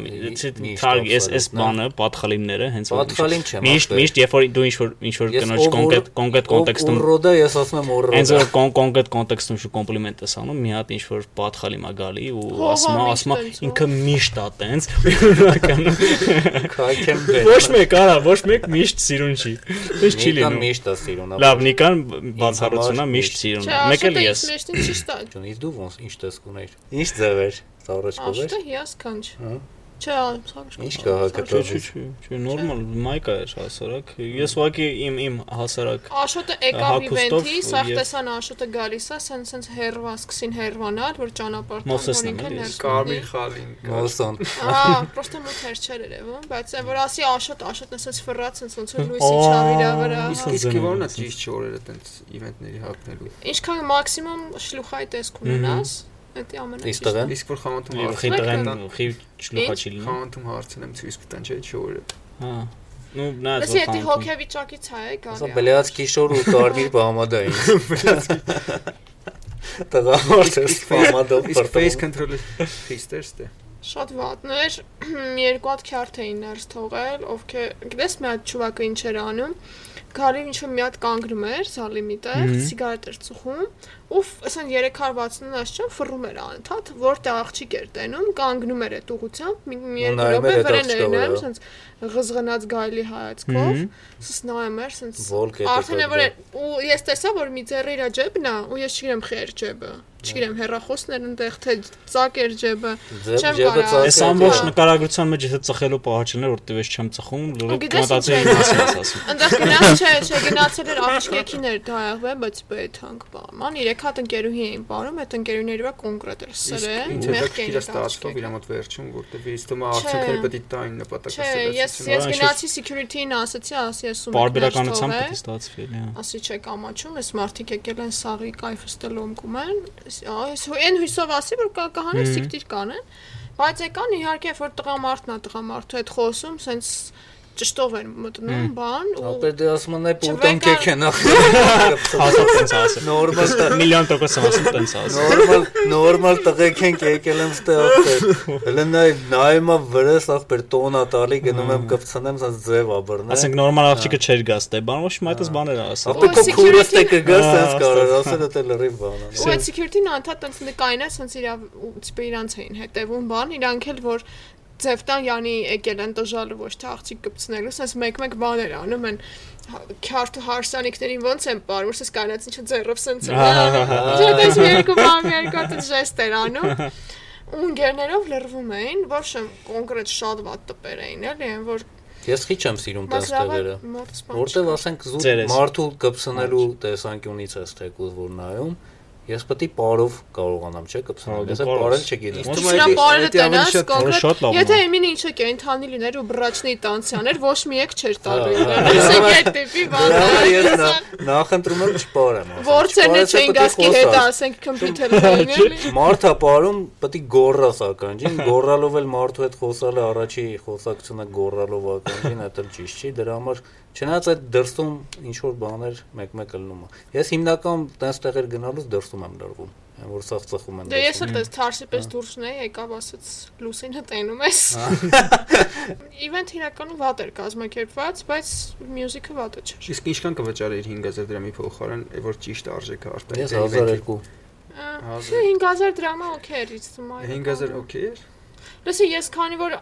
թարգ էս էս բանը պատխալիմները հենց որ Պատխալին չեմ, միշտ միշտ երբ որ դու ինչ որ ինչ որ կնոջ կոնկրետ կոնկրետ կոնտեքստում Ռոդա ես ասում եմ որ Հենց որ կոն կոնկրետ կոնտեքստում շու կոմպլիմենտ ես անում, մի հատ ինչ որ պատխալի մա գալի ու ասում ասում միշտ ինքը միշտ է տենց։ Իրականում քայքեմ ոչ մեկ արա, ոչ մեկ միշտ սիրուն չի։ Դες չի Նիկան լինում։ միշտ է սիրուն։ Լավ, Նիկան համար միշտ սիրուն։ Մեկ էլ ես։ ինձ մեջտին չի ստա։ Ճունից դու ոնց ինչ տեսք ուներ։ Ինչ ձև էր։ Սառոջկով էր։ Աշոտը հիասքանչ։ Հա։ Չէ, սա Ինչ կա հակը Չէ, չէ, չէ, նորմալ մայկա էր հասարակ։ Ես ուղղակի իմ իմ հասարակ Աշոտը եկավ իվենթի, սա եւ- տեսան Աշոտը գալիս է, սենց սենց հերվա սկսին հերվանալ, որ ճանապարհ Մովսեսն եմ, էլի, Կարմիր խալին։ Մոսան։ Ահա, պրոստը մութեր չէր երևում, բայց այն որ ասի Աշոտ, Աշոտն էսենց ֆռած սենց ոնց որ լույսի չավիրա վրա։ Իսկ ո՞րն է ճիշտ չորերը տենց իվենտների հապնելու։ Ինչքան մաքսիմում շլուխայի տեսք ունենաս, դա Իսկ ամենաճիշտը։ տղեն Իսկ որ խանութում եւ խիտրեն խի շլուխա չի լինի։ խանութում հարցնեմ ցույց կտան չէ չորը։ Հա։ Ну, նայած Լսի, դա որ հոգեվիճակից է գալի։ բլեացկի շոր ու կարմիր բամադային։ Տղամարդ է բամադով Իսկ face control-ը խիստ է Շատ վատներ, մի երկու հատ քյարթ էին ներս թողել, ովքեր, գիտես մի հատ ճուվակը ինչ էր անում, գալի ինչ մի հատ կանգնում էր զալի միտեղ, սիգարետ էր ծուխում, ու ասեն 360 ճան ֆռում էր անընդհատ, որտեղ աղջիկ էր տենում, կանգնում էր այդ ուղությամբ, մի մի Ու երկու րոպե վրան էր նայում, ասենց ղզղնած գայլի հայացքով, սս նայում էր, ասենց Արդեն որ է- ու ես տեսա որ մի ձեռը իր ջեբն է ու ես չգիտեմ խեր ջեբը չգիտեմ հերախոսն էր այնտեղ թե ծակ էր ջեբը Չեմ կարա- Այս ամբողջ նկարագրության մեջ եթե ծխելու պահանջն էր, որտեվ ես չեմ ծխում, Ու լուրջ է, մասը ես ասում։ այնտեղ գնաց չէ չէ գնացել էր աղջիկին էր դայաղվե բայց բեթ հանք բաման երեք հատ ընկերուհի էին բարում այդ ընկերուհների վրա կոնկրետ էր սրե Ինչ է դա քիչ ստացվող իր մոտ վերջում, որտեվ ես է արդյունքները պետք է տային նպատակը Չէ, ես ես գնացի security-ին ասացի, ասի ես ու Բարբերականությամբ պետք է ստացվի, հա։ ասի չէ կամաչում, ես մարդիկ եկել են սաղի կայֆը ստելում կումեն, այս այն հույսով ասի որ կա կհանեն Մհմ։ սիկտիր կանեն, բայց եկան իհարկե որ տղամարդն է տղամարդու հետ խոսում, սենց ճշտով են մտնում բան ու Ապեր դե ասում են պուտան կեք է նախ։ Ասա տենց ասա։ Նորմալ Միլիոն տոկոս ասում տենց ասա։ նորմալ նորմալ տղեկ են եկել եմ ստե ապեր։ Հələ նայ նայմա վրես ապեր տոնա տալի գնում եմ կպցնեմ սա ձև աբրն։ Ասենք նորմալ աղջիկը չէր գա ստե, բան ոչ մի այդպես բաներ ասա։ Ապեր քո security- քուրստը կգա սենց կարող ստեղ։ ասել դա լրիվ բան է։ ու այդ security-ն անդադ տենց նկային է, սենց իրա տիպը իրանց էին հետևում բան, իրանք էլ որ ձևտան յանի եկել են տժալու ոչ թե աղջիկ կպցնելու, սենց մեկ-մեկ բաներ անում են քյարթ հարսանիքներին ոնց են բարում, սենց կանած ինչ ձեռով սենց են։ Չէ, դες մի երկու բան, երկու հատ ժեստ էր անում։ Ու ընկերներով լրվում էին, ոչ եմ կոնկրետ շատ վատ տպեր էին, էլի, այն որ Ես քիչ եմ սիրում տես տեղերը։ մոտս Որտեվ ասենք զուտ մարդու կպցնելու տեսանկյունից ես թեկուզ որ նայում, ես պետք է parով կարողանամ, չէ, կպցնել։ Ես parել ես։ չգիտեմ։ բարերը Դա ավելի տնաս շատ- Որը շատ կոնկրետ Եթե իմին ինչը կենթանի լիներ ու բրաչնի տանցիաներ, ոչ մի եկ չէր տալու Իսկ այդ տիպի ես բանը։ նա- նախընտրում եմ ասենք, Որցերն չէին գասկի հետ ասենք կոմպյուտերին էլի։ Մարդը ապարում պետք է գոռա սականջին, գոռալով էլ մարդու հետ խոսալը առաջի խոսակցությունը գոռալով ականջին, դա էլ ճիշտ չի, դրա համար չնայած այդ դրսում ինչ որ բաներ մեկ-մեկ ելնում է։ Ես հիմնական տես տեղեր գնալուց դրսում եմ լրվում, այն որ սաղ ծխում են։ Դե ես էլ դες թարսի պես դուրսն էի, եկավ ասաց լուսինը տենում ես։ Իվենթ իրականում վատ էր կազմակերպված, բայց մյուզիկը վատը չէր։ Իսկ ինչքան կվճարեիր 5000 դրամի փոխարեն, որ ճիշտ արժեքը արտահայտ։ Ես 1002 Ահա 5000 դրամա օքեյ էր թվում է։ 5000 օքեյ էր։ Լսի, ես քանի որ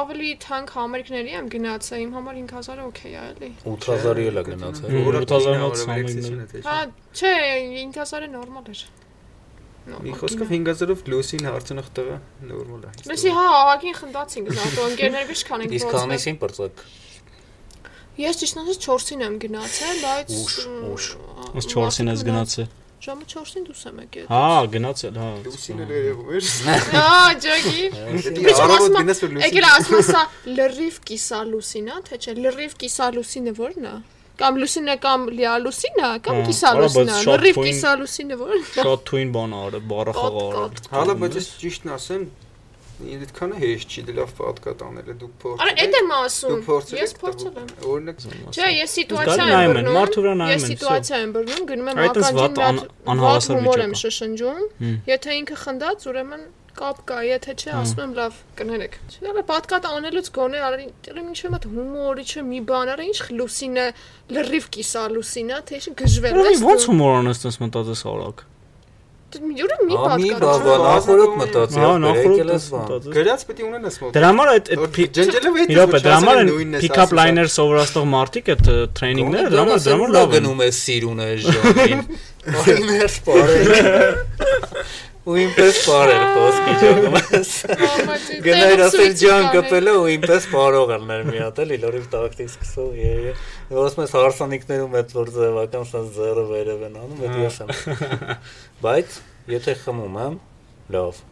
ավելի թանկ համերգների եմ գնացել, իմ համար 5000-ը օքեյ է, էլի։ 8000-ի էլ է գնացել։ Հմ, Որը 8000 8000 մոտ համերգներ։ Հա, չէ, 5000-ը նորմալ էր։ Մի խոսքով 5000-ով լուսին հարցնող տղա նորմալ է։ Լսի, հա, ահագին խնդացինք զատո ընկերներով ինչքան ենք Իսկ փոխվել։ քանիսին բրծակ։ Ես ճիշտ ասած 4-ին եմ գնացել, բայց Ուշ, ուշ։ Ոնց 4-ին ես գնացել։ Ժամը 4-ին դուս եմ եկել։ Հա, գնացել, հա։ Լուսինը երևում էր։ Հա, ջոգի։ Դե առավոտ գնաս որ լուսին։ Եկել ասում ասա լրիվ կիսա լուսինա, թե չէ, լրիվ կիսա լուսինը ո՞րն է։ Կամ լուսինը կամ լիա լուսինը, կամ Հա, կիսա արա, բայց լուսինը, շատ լրիվ թույն- կիսա լուսինը ո՞րն է։ Շատ թույն բան արը, բառը խաղա արը։ Հալա, բայց ես ճիշտն ասեմ, այդքանը հեշտ չի, դե լավ պատկա տանել է դուք փորձ։ Արա, այդ եմ ասում։ փորձել Ես փորձել եմ։ Օրինակ Չէ, ես սիտուացիա եմ բռնում։ մարդու վրա նայում Ես են, սիտուացիա եմ բռնում, գնում եմ ականջին անհավասար հումոր եմ է։ շշնջում։ Եթե ինքը խնդած, ուրեմն կապ կա, եթե չէ, ասում եմ լավ, կներեք։ Չէ, պատկատ անելուց գոնե արի, ինչ եմ այդ հումորի չէ մի բան, արա ինչ լուսինը լրիվ կիսա լուսինա, թե ինչ գժվել ես։ ոնց հումոր անես տես մտածես արագ։ Յուրը մի բաբա նախորդ մտածի, եկել նախորդ ես բան։ մտածես։ գրած պետք է ունենաս մոտ։ Դրա համար այդ այդ ջնջելով Իրոք է, դրա համար են pick-up liner սովորացող մարդիկ այդ տրեյնինգները դրա համար դրա համար լավ գնում է սիրուն է ժողին։ Բարիներ սպարեք։ ու ինպես բարել խոսքի ճոգում ես։ Գնայր ասել ջան կպելը ու ինպես բարող ալներ մի հատ էլի լորիվ տակտիկ սկսող եւ որ ասում ես հարսանիքներում այդ որ ձևական սա զերը վերև են անում, դա ես եմ։ Բայց եթե խմում եմ, լավ։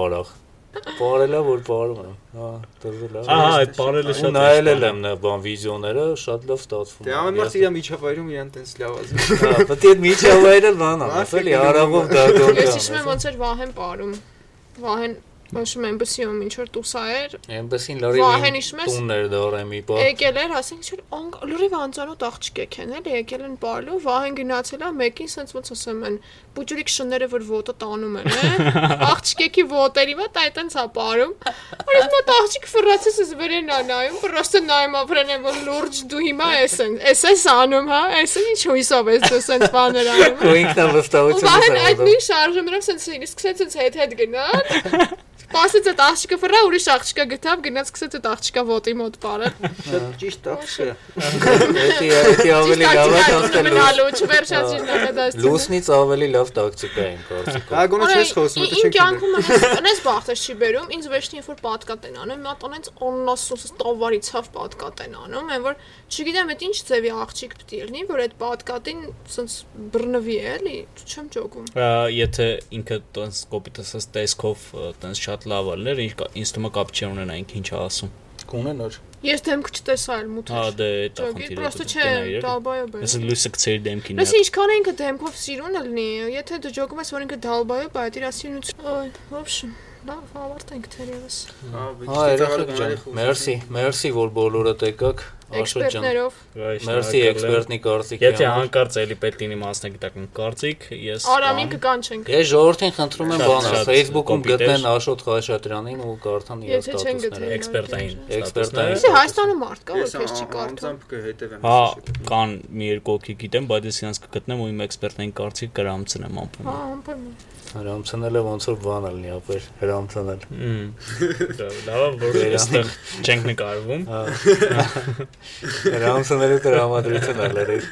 Արախ։ Բարելա որ բարում եմ։ Հա, դրվել է։ Ահա, այդ բարելը շատ նայել եմ նա բան վիդեոները, շատ լավ ստացվում Դե ամեն մարդ իր միջավայրում իրան տես լավ ասում։ Հա, պետք է միջավայրը բան ասել, արաղով դա գոնք։ Ես հիշում եմ ոնց էր Վահեն ապարում։ Վահեն Ոչմ էմբասիում ինչ որ տուսա էր։ Էմբասին Վահեն լորի ես տուններ դորեմի բա։ եկել էր, ասենք չէ, լուրի անծանոթ աղջիկ են, էլի եկել են բարլու, Վահեն գնացել է մեկին, սենց ոնց ասեմ են, բուջուրիկ շները որ ոտը տանում են, է։ Աղջիկի ոտերի մոտ այտենց է բարում։ Որ ես մոտ աղջիկ ֆրացես ես վերեն է նայում, պրոստը նայում ապրեն է որ լուրջ դու հիմա ես են, ես ես անում, հա, ես ինչ հույսով ես դու սենց բաներ անում։ Ու ինքնավստահություն։ Վահեն այդ նույն շարժումներով սենց սկսեց սենց հետ-հետ գնալ։ Պասեց այդ աղջիկը ֆրա ուրիշ աղջիկա գտավ, գնաց սկսեց այդ աղջիկա ոտի մոտ բարել։ Շատ ճիշտ աղջիկ է։ Էդի էդի ավելի լավ է դաստել։ Մնալու չվերջացի նախադասությունը։ Լուսնից ավելի լավ տակտիկա են կարծիքով։ Հա գոնե չես խոսում, Իմ դա չենք։ կյանքում անես բախտես չի բերում, ինձ վերջին երբ որ պատկատ են անում, մի հատ անենց օննասոս տավարի ցավ պատկատ են անում, այն որ չգիտեմ այդ ինչ ձևի աղջիկ է լինի, որ այդ պատկատին սենց բռնվի էլի, չեմ ճոգում։ Եթե ինքը տենց կոպիտս տեսքով տենց շատ լավ ալներ, ինձ թվում է կապ չի ունենային ինչ ասում։ Կունենար։ Ես դեմք չտեսա այլ մութ։ Հա դե դա խնդիրը։ պրոստը չէ, դալբայոբ է։ Ես լույսը գցերի դեմքին։ Լսի, ինչքան է ինքը դեմքով սիրուն լինի, եթե դու ճոգում ես, որ ինքը դալբայոբ է, այդ իր ասինություն։ Այ, ոբշ, լավ, ավարտենք թերևս։ Հա, երեխեք ջան։ Մերսի, մերսի որ բոլորդ եկաք։ Աշոտ ջան։ Էքսպերտներով։ Մերսի էքսպերտնի կարծիքի Եթե հանկարծ էլի պետք լինի մասնագիտական կարծիք, ես Արամին կկանչենք։ Ես ժողովրդին խնդրում եմ բանը, Facebook-ում գտնեն Աշոտ Խաչատրյանին ու կարդան իր Եթե չեն ստատուսները։ գտել։ էքսպերտային Էքսպերտային։ Իսկ Հայաստանում մարդ կա, որ քեզ չի կարդում։ անձամբ կհետևեմ։ Հա, կան մի երկու հոգի գիտեմ, բայց ես իրանց կգտնեմ ու իմ էքսպերտային կարծիք կրամցնեմ Հա, ամփոփ։ անպայման։ Հրամցնելը ոնց որ բան ալնի ապեր, հրամցնել։ Մմ։ Լավ, որ այստեղ չենք նկարվում։ Հրամցնելու տրամադրություն ալերես։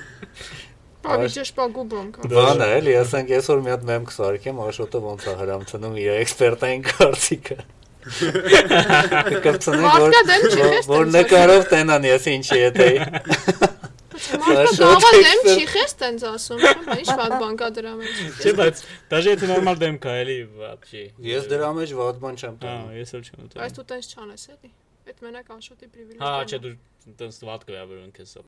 Բավիճ շպագու բան կա։ Բանը էլի, ասենք այսօր մի հատ մեմ կսարքեմ, Աշոտը ոնց է հրամցնում իր էքսպերտային կարծիքը։ Կկրծնի որ որ նկարով տենան ես ինչի եթե Մարդկա Շատ դավա դեմ էքսպերտ։ չի խես տենց ասում, չէ՞, ինչ վատ բան կա դրա մեջ։ Չէ, բայց դաժե եթե նորմալ դեմ կա, էլի вообще։ ես դրա մեջ վատ բան չեմ Հա, տանում։ ես էլ չեմ ուտել։ Բայց դու տենց չանես էլի։ Այդ մենակ անշոտի պրիվիլեգիա։ Հա, չէ, դու տենց վատ կվերաբերում քեզ։